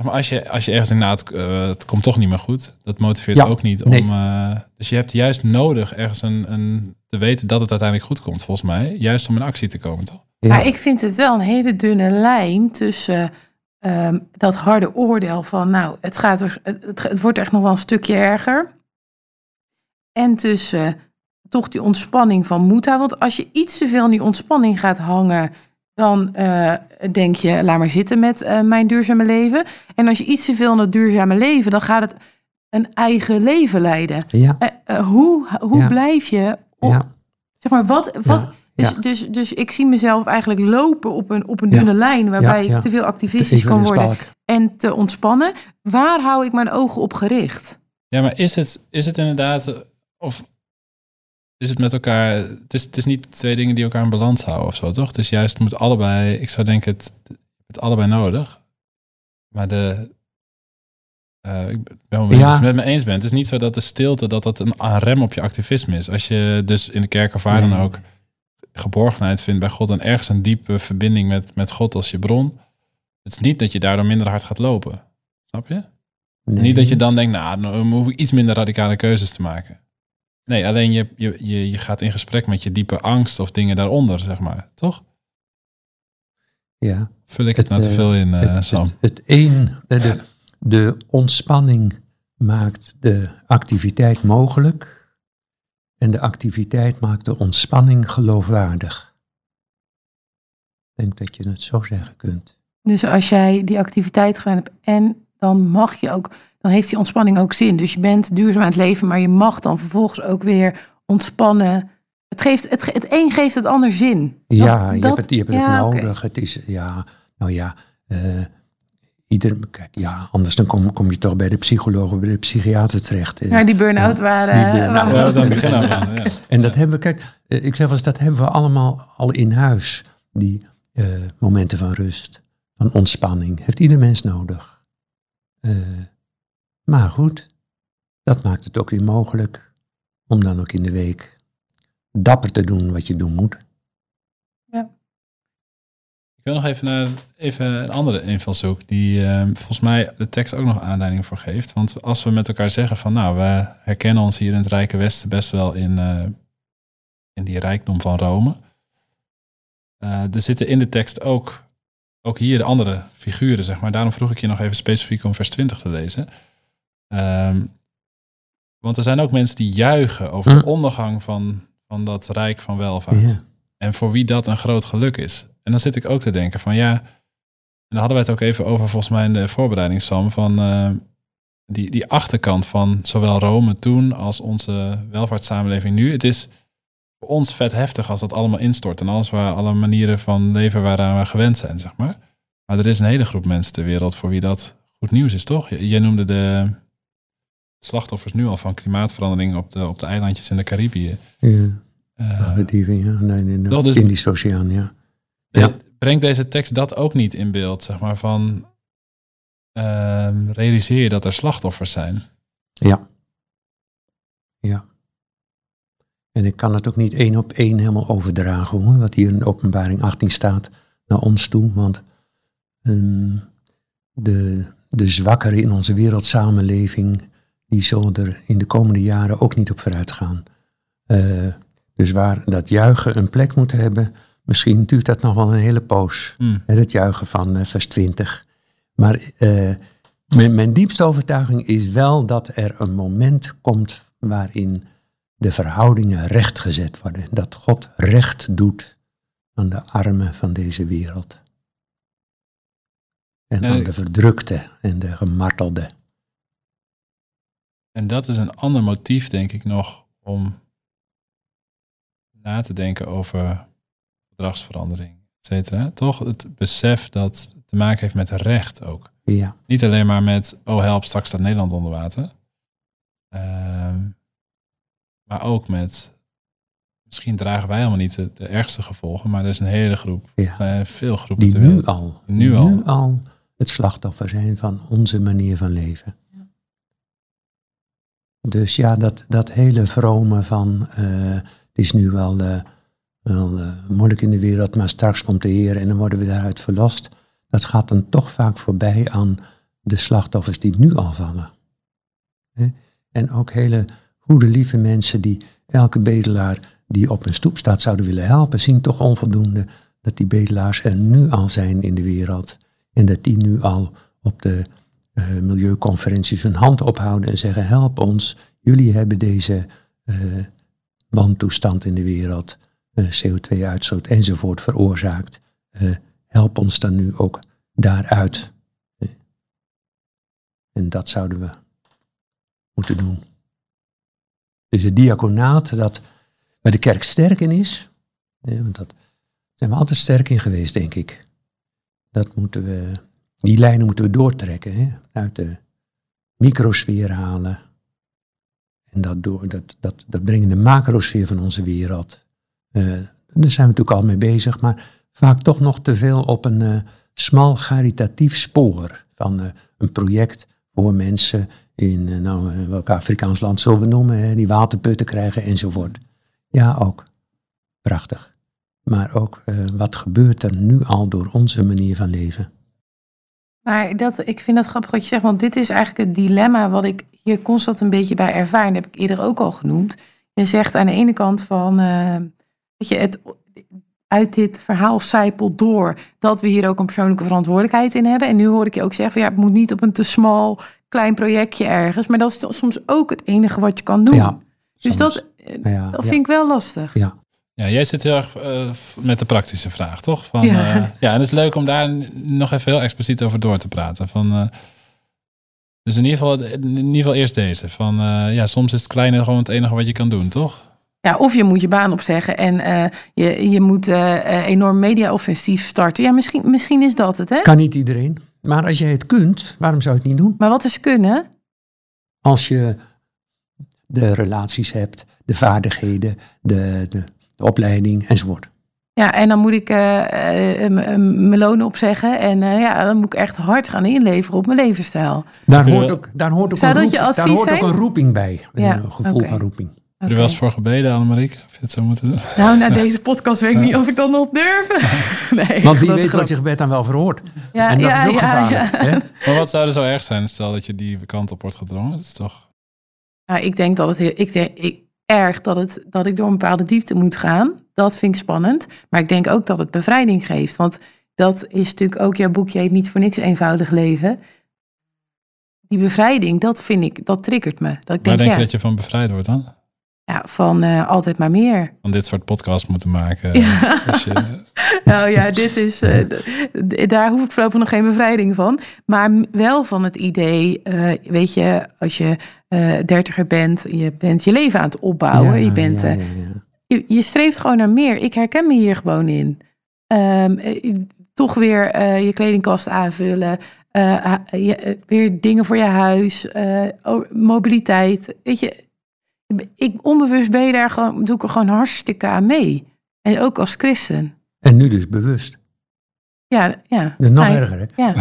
maar als, je, als je ergens denkt, nou, het, het komt toch niet meer goed. Dat motiveert Ja, ook niet om... nee. eh, dus je hebt juist nodig ergens een, een, te weten dat het uiteindelijk goed komt, volgens mij. Juist om in actie te komen, toch? Ja. Maar ik vind het wel een hele dunne lijn tussen ehm, dat harde oordeel van, nou, het, gaat, er- het, wordt echt nog wel een stukje erger. En tussen toch die ontspanning van moet houden. Want als je iets te veel in die ontspanning gaat hangen, dan eh, denk je, laat maar zitten met eh, mijn duurzame leven. En als je iets te veel in dat duurzame leven, dan gaat het een eigen leven leiden. Ja, Eh, hoe hoe Ja. blijf je op, ja, zeg maar, wat, wat, ja, dus, ja. dus, dus ik zie mezelf eigenlijk lopen op een, op een Ja. dunne lijn, waarbij Ja, ja. ik te veel activistisch kan worden en te ontspannen. Waar hou ik mijn ogen op gericht? Ja, maar is het, is het inderdaad... Of is het met elkaar... Het is, het is niet twee dingen die elkaar in balans houden of zo, toch? Het is juist, het moet allebei... Ik zou denken, het, het allebei nodig. Maar de... eh, ik ben wel Ja. het met me eens bent. Het is niet zo dat de stilte, dat dat een, een rem op je activisme is. Als je dus in de kerk of waar dan ook geborgenheid vindt bij God en ergens een diepe verbinding met, met God als je bron. Het is niet dat je daardoor minder hard gaat lopen. Snap je? Nee. Niet dat je dan denkt, nou, dan hoef ik iets minder radicale keuzes te maken. Nee, alleen je, je, je, je gaat in gesprek met je diepe angst of dingen daaronder, zeg maar. Toch? Ja. Vul ik het, Het, nou te eh, veel in, eh, het, Sam? het, het een, de, de, de ontspanning maakt de activiteit mogelijk. En de activiteit maakt de ontspanning geloofwaardig. Ik denk dat je het zo zeggen kunt. Dus als jij die activiteit gedaan hebt en dan mag je ook, dan heeft die ontspanning ook zin. Dus je bent duurzaam aan het leven, maar je mag dan vervolgens ook weer ontspannen. Het, geeft, het, het een geeft het ander zin. Dat- ja, je dat- hebt het, je hebt het ja, nodig. Het is, ja, nou ja, eh, ieder, kijk, ja, anders dan kom, kom je toch bij de psycholoog of bij de psychiater terecht. eh. Ja, die burn-out waren... die burn-out. waren- Ja, aan ja. En dat hebben we, kijk, eh, ik zeg wel eens, dat hebben we allemaal al in huis. Die eh, momenten van rust, van ontspanning. Heeft ieder mens nodig. Eh, maar goed, dat maakt het ook weer mogelijk om dan ook in de week dapper te doen wat je doen moet. Ik wil nog even naar even een andere invalshoek die eh, volgens mij de tekst ook nog aanleiding voor geeft. Want als we met elkaar zeggen van nou, we herkennen ons hier in het Rijke Westen best wel in, eh, in die rijkdom van Rome. Eh, er zitten in de tekst ook, ook hier andere figuren, zeg maar. Daarom vroeg ik je nog even specifiek om vers 20 te lezen. Ehm, want er zijn ook mensen die juichen over de Hm. ondergang van, van dat rijk van welvaart. Ja. En voor wie dat een groot geluk is. En dan zit ik ook te denken van ja, en daar hadden wij het ook even over volgens mij in de voorbereiding, Sam, van eh, die, die achterkant van zowel Rome toen als onze welvaartssamenleving nu. Het is voor ons vet heftig als dat allemaal instort en alles waar alle manieren van leven waaraan we gewend zijn, zeg maar. Maar er is een hele groep mensen ter wereld voor wie dat goed nieuws is, toch? Je- Jij noemde de slachtoffers nu al van klimaatverandering op de, op de eilandjes in de Caribië. Ja, Eh, uh, die, ja, nee, nee, nee, Wel, dus- Indische Oceaan, ja. Ja. Brengt deze tekst dat ook niet in beeld, zeg maar, van ehm, realiseer je dat er slachtoffers zijn? Ja. Ja. En ik kan het ook niet één op één helemaal overdragen, hoor, wat hier in openbaring 18 staat, naar ons toe. Want ehm, de, de zwakkeren in onze wereldsamenleving, die zullen er in de komende jaren ook niet op vooruit gaan. Eh, dus waar dat juichen een plek moet hebben, misschien duurt dat nog wel een hele poos. Hè, het juichen van eh, vers 20. Maar eh, mijn, mijn diepste overtuiging is wel dat er een moment komt waarin de verhoudingen rechtgezet worden. Dat God recht doet aan de armen van deze wereld. En aan de verdrukte en de gemartelde. En dat is een ander motief, denk ik, nog om na te denken over gedragsverandering, et cetera. Toch het besef dat te maken heeft met recht ook. Ja, Niet alleen maar met, oh help, straks staat Nederland onder water. Ehm, maar ook met, misschien dragen wij helemaal niet de, de ergste gevolgen, maar er is een hele groep, ja. eh, veel groepen Die nu al, Nu al. nu al het slachtoffer zijn van onze manier van leven. Dus ja, dat, dat hele vrome van eh, het is nu wel, eh, wel eh, moeilijk in de wereld, maar straks komt de Heer en dan worden we daaruit verlost. Dat gaat dan toch vaak voorbij aan de slachtoffers die nu al vallen. En ook hele goede, lieve mensen die elke bedelaar die op een stoep staat zouden willen helpen, zien toch onvoldoende dat die bedelaars er nu al zijn in de wereld. En dat die nu al op de eh, milieuconferenties hun hand ophouden en zeggen: help ons, jullie hebben deze eh wantoestand in de wereld, eh, CO2-uitstoot enzovoort veroorzaakt. Help ons dan nu ook daaruit. En dat zouden we moeten doen. Dus het diaconaat dat waar de kerk sterk in is, want dat zijn we altijd sterk in geweest, denk ik. Dat moeten we, die lijnen moeten we doortrekken, hè? uit de microsfeer halen. En dat, door, dat, dat, dat brengen de macrosfeer van onze wereld. Eh, daar zijn we natuurlijk al mee bezig, maar vaak toch nog te veel op een eh, smal caritatief spoor van eh, een project voor mensen in, nou, welk Afrikaans land zullen we noemen, die waterputten krijgen enzovoort. Ja, ook. Prachtig. Maar ook wat gebeurt er nu al door onze manier van leven? Maar dat, ik vind dat grappig wat je zegt, want dit is eigenlijk het dilemma wat ik hier constant een beetje bij ervaar. En dat heb ik eerder ook al genoemd. Je zegt aan de ene kant van, eh, weet je, het, uit dit verhaal zijpelt door dat we hier ook een persoonlijke verantwoordelijkheid in hebben. En nu hoor ik je ook zeggen, van, ja, het moet niet op een te smal klein projectje ergens. Maar dat is soms ook het enige wat je kan doen. Ja, dus dat, eh, Ja, dat ja. vind ik wel lastig. Ja, Ja, jij zit heel erg eh, met de praktische vraag, toch? Van, Ja. ja. ja, en het is leuk om daar nog even heel expliciet over door te praten. Van, eh, dus in ieder, geval, in ieder geval eerst deze. Van, eh, ja, soms is het kleine gewoon het enige wat je kan doen, toch? Ja, of je moet je baan opzeggen en eh, je, je moet eh, eh, enorm media-offensief starten. Ja, misschien, misschien is dat het, hè? kan niet iedereen. Maar als jij het kunt, waarom zou je het niet doen? Maar wat is kunnen? Als je de relaties hebt, de vaardigheden, de, de, de opleiding enzovoort. Ja, en dan moet ik eh, eh, mijn loon opzeggen. En eh, ja, dan moet ik echt hard gaan inleveren op mijn levensstijl. Daar hoort ook, daar hoort ook, Zou een, dat je roep- daar hoort ook een roeping bij. Ja, Een gevoel van roeping. Heb je er wel eens voor gebeden, Annemarie? Of je het zou moeten doen? Nou, na deze podcast weet ik niet of ik dat nog durf. nee, Want wie weet wat je gebed dan wel verhoord. Ja, en dat ja, is ook ja, gevaarlijk. ja. Hè? Maar wat zou er zo erg zijn? Stel dat je die kant op wordt gedrongen. Dat is toch... Nou, ik denk dat het heel, ik denk, ik, erg dat, het, dat ik door een bepaalde diepte moet gaan. Dat vind ik spannend. Maar ik denk ook dat het bevrijding geeft. Want dat is natuurlijk ook jouw boekje heet niet voor niks eenvoudig leven. Die bevrijding, dat vind ik, dat triggert me. Dat ik Waar denk, denk ja, je dat je van bevrijd wordt dan? Ja, van eh, altijd maar meer. Van dit soort podcasts moeten maken. Ja. Als je, Nou ja, dit is, d- daar hoef ik voorlopig nog geen bevrijding van. Maar wel van het idee, eh, weet je, als je dertiger bent, je bent je leven aan het opbouwen. Ja, je, bent, ja, je, je streeft gewoon naar meer. Ik herken me hier gewoon in. Ehm, eh, toch weer je kledingkast aanvullen. je, weer dingen voor je huis. mobiliteit. Weet je, ik, onbewust ben je daar gewoon, doe ik er gewoon hartstikke aan mee. En ook als christen. En nu dus bewust. Ja, ja. Dat is nog erger, hè? Ja.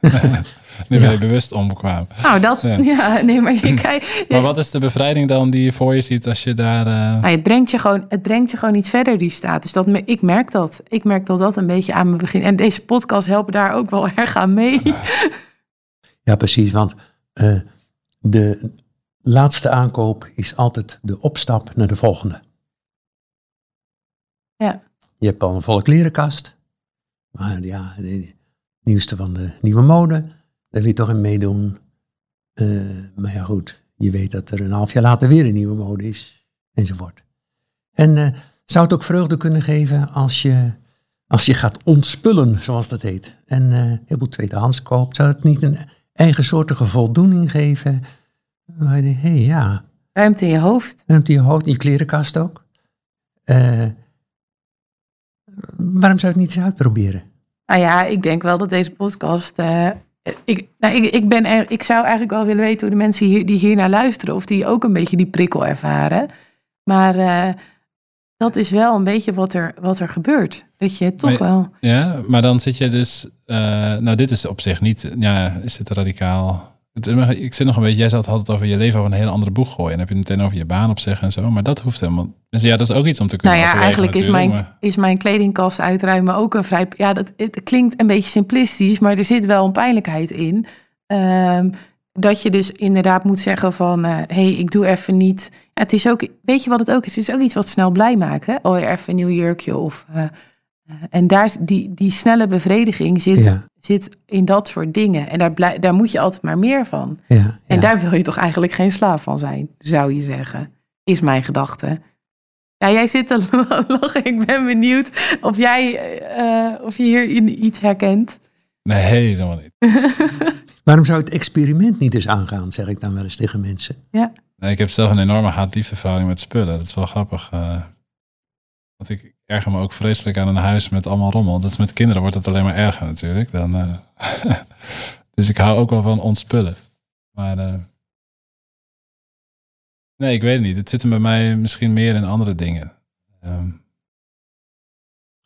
nu ben je Ja. bewust onbekwaam. Nou, dat, Ja. ja. nee, maar je kijkt. Maar wat is de bevrijding dan die je voor je ziet als je daar... eh, Nou, het, brengt je gewoon, het brengt je gewoon iets verder, die status. Dat, me- ik merk dat. Ik merk dat dat een beetje aan me begint. En deze podcast helpen daar ook wel erg aan mee. Ja, precies. Want eh, de laatste aankoop is altijd de opstap naar de volgende. Ja. Je hebt al een volle klerenkast. Maar ja, de nieuwste van de nieuwe mode. Daar wil je toch in meedoen. Eh, maar ja, goed. Je weet dat er een half jaar later weer een nieuwe mode is. Enzovoort. En eh, zou het ook vreugde kunnen geven als je, als je gaat ontspullen, zoals dat heet. En eh heel veel tweedehands koopt. Zou het niet een eigensoortige voldoening geven? Waar je denkt, hé hey, ja, Ruimte in je hoofd. en op die hoofd, in je klerenkast ook. Eh, waarom zou je het niet eens uitproberen? Nou ja, ik denk wel dat deze podcast. eh, ik, nou, ik, ik, ben er, ik zou eigenlijk wel willen weten hoe de mensen hier, die hier naar luisteren, of die ook een beetje die prikkel ervaren. Maar eh, dat is wel een beetje wat er, wat er gebeurt. Dat je toch Maar- wel. Ja, maar dan zit je dus... eh, nou, dit is op zich niet... Ja, is dit radicaal? Het- Ik zit nog een beetje, jij zat had het over je leven over een hele andere boeg gooien. En heb je het meteen over je baan opzeggen en zo. Maar dat hoeft helemaal. Dus ja, dat is ook iets om te kunnen. Nou ja, eigenlijk is mijn, maar- is mijn kledingkast uitruimen ook een vrij... Ja, dat, het klinkt een beetje simplistisch, maar er zit wel een pijnlijkheid in. Ehm, dat je dus inderdaad moet zeggen van... hé, hey, ik doe even niet... Ja, het is ook, weet je wat het ook is? Het is ook iets wat snel blij maakt. Hè? Oh, even een nieuw jurkje of... eh, eh, en daar, die, die snelle bevrediging zit, Ja, zit in dat soort dingen. En daar, blij, daar moet je altijd maar meer van. ja, En ja. daar wil je toch eigenlijk geen slaaf van zijn, zou je zeggen. Is mijn gedachte. Ja, jij zit te lachen. Ik ben benieuwd of jij eh, of je hier iets herkent. Nee, helemaal niet. Waarom zou het experiment niet eens aangaan, zeg ik dan wel eens tegen mensen. Nee, ik heb zelf een enorme haat-liefde verhouding met spullen. Dat is wel grappig. eh. want ik erger me ook vreselijk aan een huis met allemaal rommel. Dat is met kinderen wordt het alleen maar erger natuurlijk. Dan, eh, dus ik hou ook wel van ontspullen. Maar eh, nee, ik weet het niet. Het zit hem bij mij misschien meer in andere dingen. Ehm,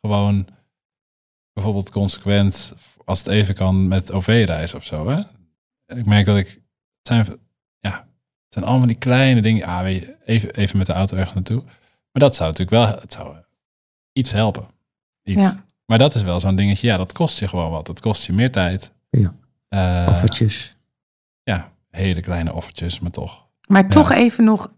gewoon bijvoorbeeld consequent, als het even kan, met OV-reis of zo. Hè? Ik merk dat ik... Het zijn, ja, het zijn allemaal die kleine dingen. Ah, weet je, even, even met de auto ergens naartoe. Maar dat zou natuurlijk wel het zou iets helpen. Iets. Ja. Maar dat is wel zo'n dingetje. Ja, dat kost je gewoon wat. Dat kost je meer tijd. Ja. Eh, Offertjes. ja, hele kleine offertjes, maar toch. Maar toch even nog.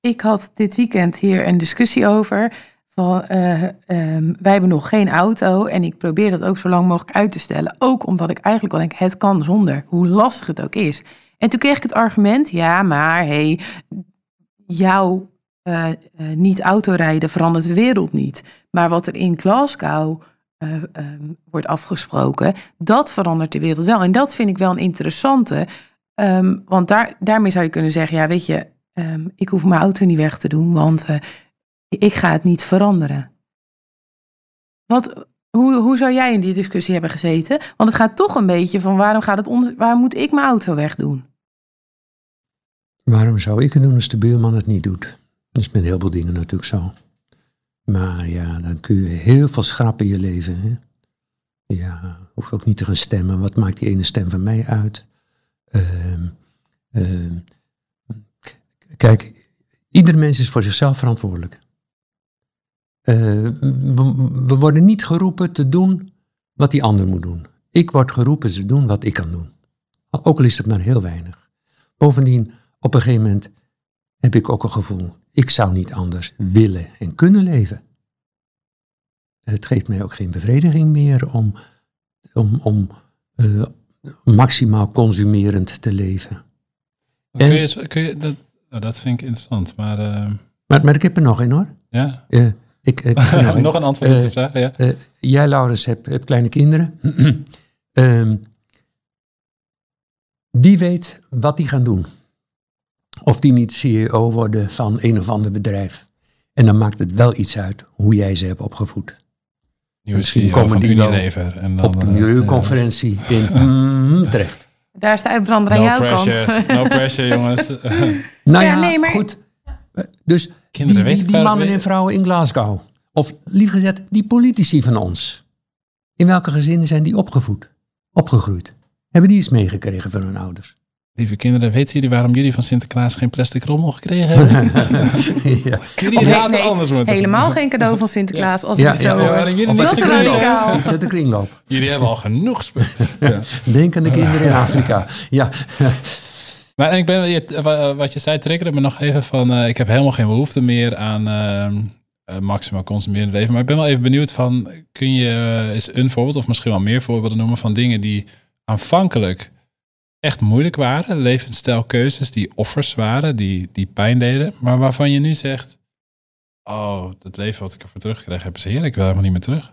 Ik had dit weekend hier een discussie over. Van, eh, ehm, wij hebben nog geen auto en ik probeer dat ook zo lang mogelijk uit te stellen. Ook omdat ik eigenlijk wel denk, het kan zonder, hoe lastig het ook is. En toen kreeg ik het argument, ja, maar hey, jouw eh, eh, niet autorijden verandert de wereld niet. Maar wat er in Glasgow eh, ehm, wordt afgesproken, dat verandert de wereld wel. En dat vind ik wel een interessante. Ehm, want daar, daarmee zou je kunnen zeggen, ja, weet je, ehm, ik hoef mijn auto niet weg te doen, want ik ga het niet veranderen. Wat, hoe, hoe zou jij in die discussie hebben gezeten? Want het gaat toch een beetje van waarom, gaat het waarom moet ik mijn auto wegdoen? Waarom zou ik het doen als de buurman het niet doet? Dat is met heel veel dingen natuurlijk zo. Maar ja, dan kun je heel veel schrappen in je leven. Hè? Ja, hoeft ook niet te gaan stemmen. Wat maakt die ene stem van mij uit? Ehm, ehm, kijk, ieder mens is voor zichzelf verantwoordelijk. Eh, we, we worden niet geroepen te doen wat die ander moet doen. Ik word geroepen te doen wat ik kan doen. Ook al is het maar heel weinig. Bovendien, op een gegeven moment heb ik ook een gevoel, ik zou niet anders willen en kunnen leven. Het geeft mij ook geen bevrediging meer om, om, om eh, maximaal consumerend te leven. Kun je, kun je, dat, oh, dat vind ik interessant. Maar eh, Maar, maar ik heb er nog een hoor. ja, Eh, ik, nog een. nog een antwoord op de vraag. Ja. Jij, Laurens, hebt, hebt kleine kinderen. Ehm, wie weet wat die gaan doen? Of die niet CEO worden van een of ander bedrijf. En dan maakt het wel iets uit hoe jij ze hebt opgevoed. Nieuwe misschien CEO komen van die Unilever. En dan, Op een eh, milieuconferentie in mm, terecht. Daar is de uitbrander aan No jouw pressure, kant. no pressure jongens. Nou Ja, ja, nee, maar- goed. Dus Kinderen die, die, mannen en vrouwen in Glasgow. Of liever gezegd, die politici van ons. In welke gezinnen zijn die opgevoed? Opgegroeid? Hebben die iets meegekregen van hun ouders? Lieve kinderen, weten jullie waarom jullie van Sinterklaas geen plastic rommel gekregen hebben? ja. jullie nee, anders moeten Helemaal geen cadeau van Sinterklaas als Ja, het zo ja, hoor. ja. jullie Of niet radicaal. kringloop. De. Jullie hebben al genoeg spullen. ja. Denk aan de kinderen in Afrika. Ja, Maar ik ben, wat je zei triggerde me nog even van... eh, ik heb helemaal geen behoefte meer aan ehm, eh, maximaal consumerend leven. Maar ik ben wel even benieuwd van... Kun je eh, eens een voorbeeld of misschien wel meer voorbeelden noemen... van dingen die aanvankelijk echt moeilijk waren? Levensstijlkeuzes die offers waren, die, die pijn deden. Maar waarvan je nu zegt... Oh, het leven wat ik ervoor teruggekregen heb is heerlijk. Ik wil helemaal niet meer terug.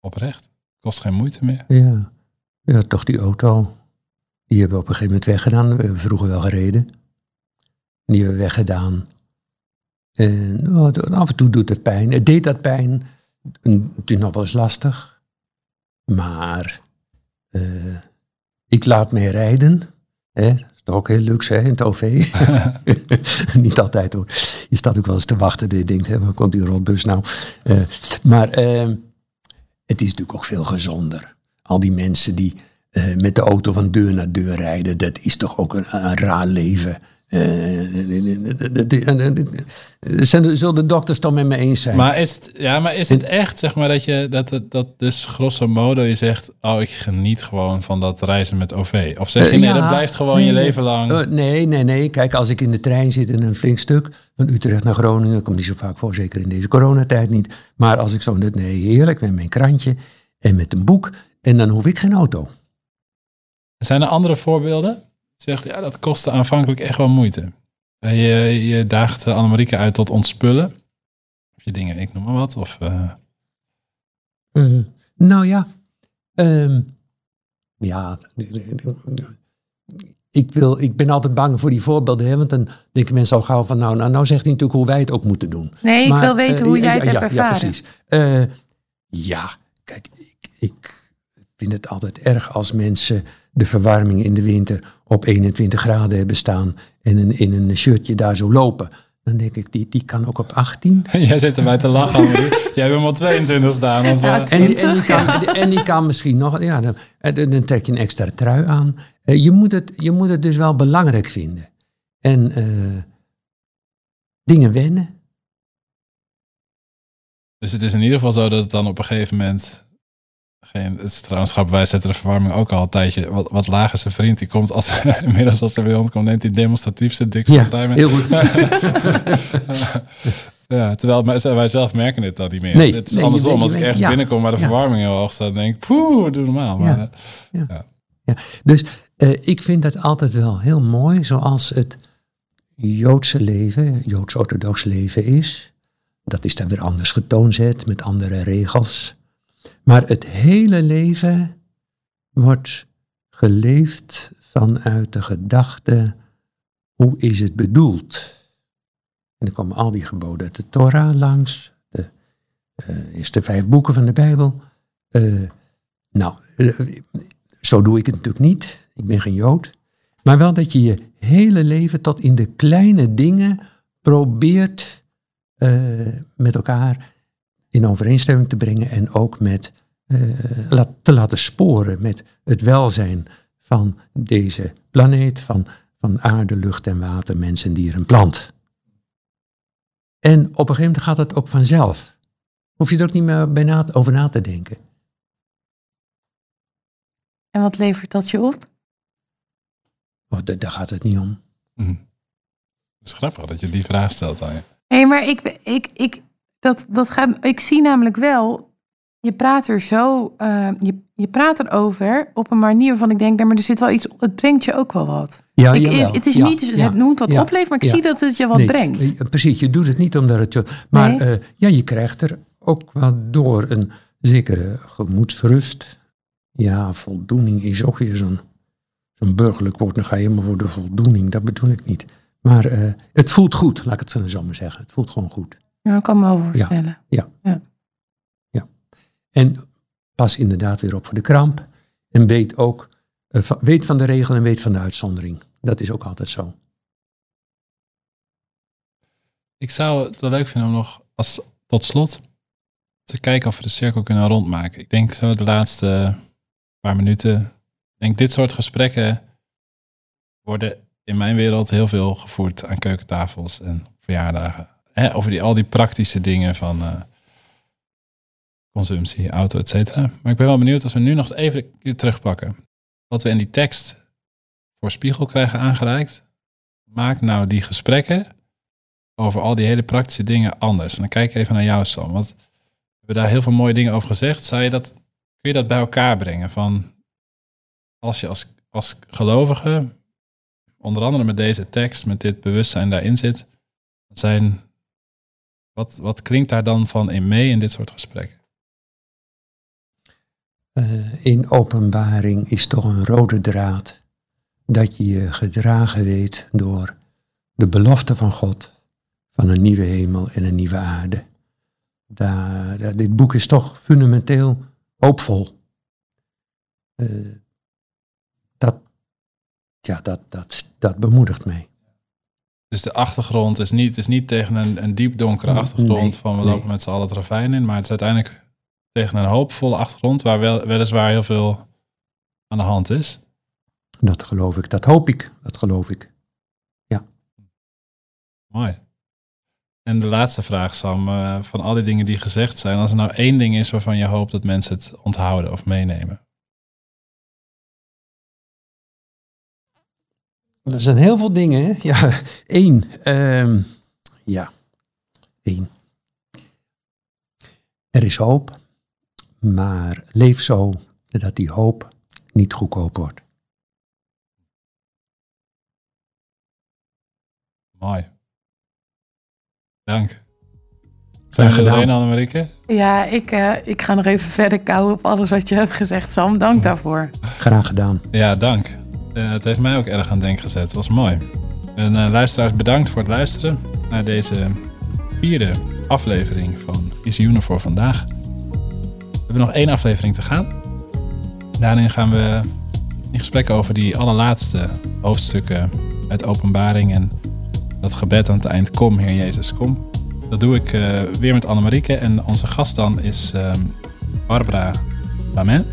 Oprecht. Kost geen moeite meer. ja. ja, toch die auto. Die hebben we op een gegeven moment weggedaan. We hebben vroeger wel gereden. Die hebben we weggedaan. En oh, af en toe doet het pijn. Het deed dat pijn. Het nog wel eens lastig. Maar eh, ik laat mij rijden. Hè? Dat is toch ook heel luxe hè, in het OV. Niet altijd hoor. Je staat ook wel eens te wachten. Je denkt, hè, waar komt die rotbus nou? Eh, maar eh, het is natuurlijk ook veel gezonder. Al die mensen die eh, met de auto van deur naar deur rijden, dat is toch ook een, een raar leven. Uh, zullen de dokters dan met me eens zijn? Maar is het, ja, maar is het echt, zeg maar, dat je dat, dat, dat dus grosso modo je zegt, oh, ik geniet gewoon van dat reizen met OV? Of zeg je, nee, dat blijft gewoon je leven lang? nee, nee, nee. Kijk, als ik in de trein zit in een flink stuk van Utrecht naar Groningen, kom niet zo vaak voor, zeker in deze coronatijd niet. Maar als ik zo, nee, heerlijk, met mijn krantje en met een boek, en dan hoef ik geen auto. Zijn er andere voorbeelden? Zegt, ja, dat kostte aanvankelijk echt wel moeite. Je, je daagt Annemarieke uit tot ontspullen. Je dingen, ik noem maar wat. Of, uh... uh, nou ja, um, ja, ik, wil, ik ben altijd bang voor die voorbeelden, hè, want dan denken mensen al gauw van, nou, nou, nou zegt hij natuurlijk hoe wij het ook moeten doen. Nee, maar, ik wil weten uh, hoe jij het ja, hebt ervaren. Ja, precies. ja, kijk, ik, ik vind het altijd erg als mensen de verwarming in de winter op 21 graden hebben staan en in, in een shirtje daar zo lopen. Dan denk ik, die, die kan ook op 18. Jij zit erbij te lachen. Jij wil maar 22 staan. Of, ja, en, die, en, die kan, en die kan misschien nog... Ja, dan, dan trek je een extra trui aan. Je moet het, je moet het dus wel belangrijk vinden. En uh, dingen wennen. Dus het is in ieder geval zo dat het dan op een gegeven moment geen, het is trouwens grappig, wij zetten de verwarming ook al een tijdje wat, wat lager. Zijn vriend die komt als, inmiddels als er bij ons komt, neemt hij demonstratief zijn dikste ja, trui mee. heel goed. ja, terwijl wij zelf merken dit dan niet meer. Nee, het is nee, andersom, als ik ergens ja, binnenkom waar de verwarming heel hoog staat, denk ik, poeh, doe normaal. Maar, Ja. eh, Ja. Ja. Dus eh, ik vind dat altijd wel heel mooi, zoals het Joodse leven, Joods-orthodox leven is. Dat is dan weer anders getoonzet, met andere regels. Maar het hele leven wordt geleefd vanuit de gedachte, hoe is het bedoeld? En dan komen al die geboden uit de Torah langs, de eh, eerste vijf boeken van de Bijbel. Eh, nou, eh, zo doe ik het natuurlijk niet. Ik ben geen Jood. Maar wel dat je je hele leven tot in de kleine dingen probeert met elkaar in overeenstemming te brengen en ook met eh, te laten sporen met het welzijn van deze planeet, van, van aarde, lucht en water, mens en dier en plant. En op een gegeven moment gaat het ook vanzelf. Hoef je er ook niet meer bij na, over na te denken. En wat levert dat je op? Oh, da- daar gaat het niet om. Het is grappig dat je die vraag stelt aan je. Nee, maar ik, ik, ik, dat, dat gaat, ik zie namelijk wel, je praat er zo, eh, je, je praat erover op een manier waarvan ik denk, maar er zit wel iets, het brengt je ook wel wat. Ja, ik, jawel. het is Ja, niet, ja, het noemt wat ja, oplevert, maar ik zie dat het je wat Nee, brengt. eh, Precies, je doet het niet omdat het je... Maar Nee. eh, ja, je krijgt er ook wat door een zekere gemoedsrust. Ja, voldoening is ook weer zo'n zo'n burgerlijk woord. Dan ga je helemaal voor de voldoening, dat bedoel ik niet. Maar het voelt goed, laat ik het zo maar zeggen. Het voelt gewoon goed. Ja, ik kan me wel voorstellen. En pas inderdaad weer op voor de kramp. En weet ook, eh, van- weet van de regel en weet van de uitzondering. Dat is ook altijd zo. Ik zou het wel leuk vinden om nog als tot slot te kijken of we de cirkel kunnen rondmaken. Ik denk zo de laatste paar minuten. Ik denk dit soort gesprekken worden in mijn wereld heel veel gevoerd aan keukentafels en verjaardagen. Hè, over die, al die praktische dingen van eh, consumptie, auto, et cetera. Maar ik ben wel benieuwd als we nu nog eens even terugpakken. Wat we in die tekst voor spiegel krijgen aangereikt. Maak nou die gesprekken over al die hele praktische dingen anders. En dan kijk ik even naar jou, Sam. Want we hebben daar heel veel mooie dingen over gezegd. Zou je dat, kun je dat bij elkaar brengen? Van als je als, als gelovige, onder andere met deze tekst, met dit bewustzijn daarin zit, zijn, wat, wat klinkt daar dan van in mee in dit soort gesprekken? Eh, in openbaring is toch een rode draad dat je je gedragen weet door de belofte van God van een nieuwe hemel en een nieuwe aarde. Dit boek is toch fundamenteel hoopvol. Eh, dat, ja, dat, dat, dat bemoedigt mij. Dus de achtergrond is niet, is niet tegen een, een diep donkere Nee, achtergrond van we nee. lopen met z'n allen het ravijn in, maar het is uiteindelijk tegen een hoopvolle achtergrond waar wel, weliswaar heel veel aan de hand is. Dat geloof ik, dat hoop ik, dat geloof ik. Mooi. En de laatste vraag, Sam, eh, van al die dingen die gezegd zijn, als er nou één ding is waarvan je hoopt dat mensen het onthouden of meenemen. Er zijn heel veel dingen. Hè? Ja, één. ehm, ja, één. Er is hoop, maar leef zo dat die hoop niet goedkoop wordt. Mooi. Dank. Zijn we er gedaan. doorheen, Annemarieke? Ja, ik, eh, ik ga nog even verder kouwen op alles wat je hebt gezegd, Sam. Dank daarvoor. Graag gedaan. Ja, dank. Eh, het heeft mij ook erg aan denken gezet. Het was mooi. En eh, luisteraars, bedankt voor het luisteren naar deze vierde aflevering van Visioenen voor vandaag. We hebben nog één aflevering te gaan. Daarin gaan we in gesprek over die allerlaatste hoofdstukken uit Openbaring en dat gebed aan het eind. Kom, Heer Jezus, kom. Dat doe ik eh, weer met Annemarieke en onze gast dan is ehm, Barbara Bamen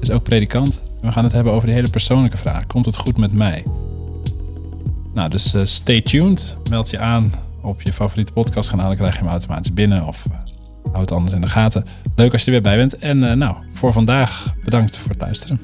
is ook predikant. We gaan het hebben over die hele persoonlijke vraag. Komt het goed met mij? Nou, dus eh, stay tuned. Meld je aan op je favoriete podcastkanaal. Dan krijg je hem automatisch binnen. Of uh, houd het anders in de gaten. Leuk als je er weer bij bent. En eh, nou, voor vandaag bedankt voor het luisteren.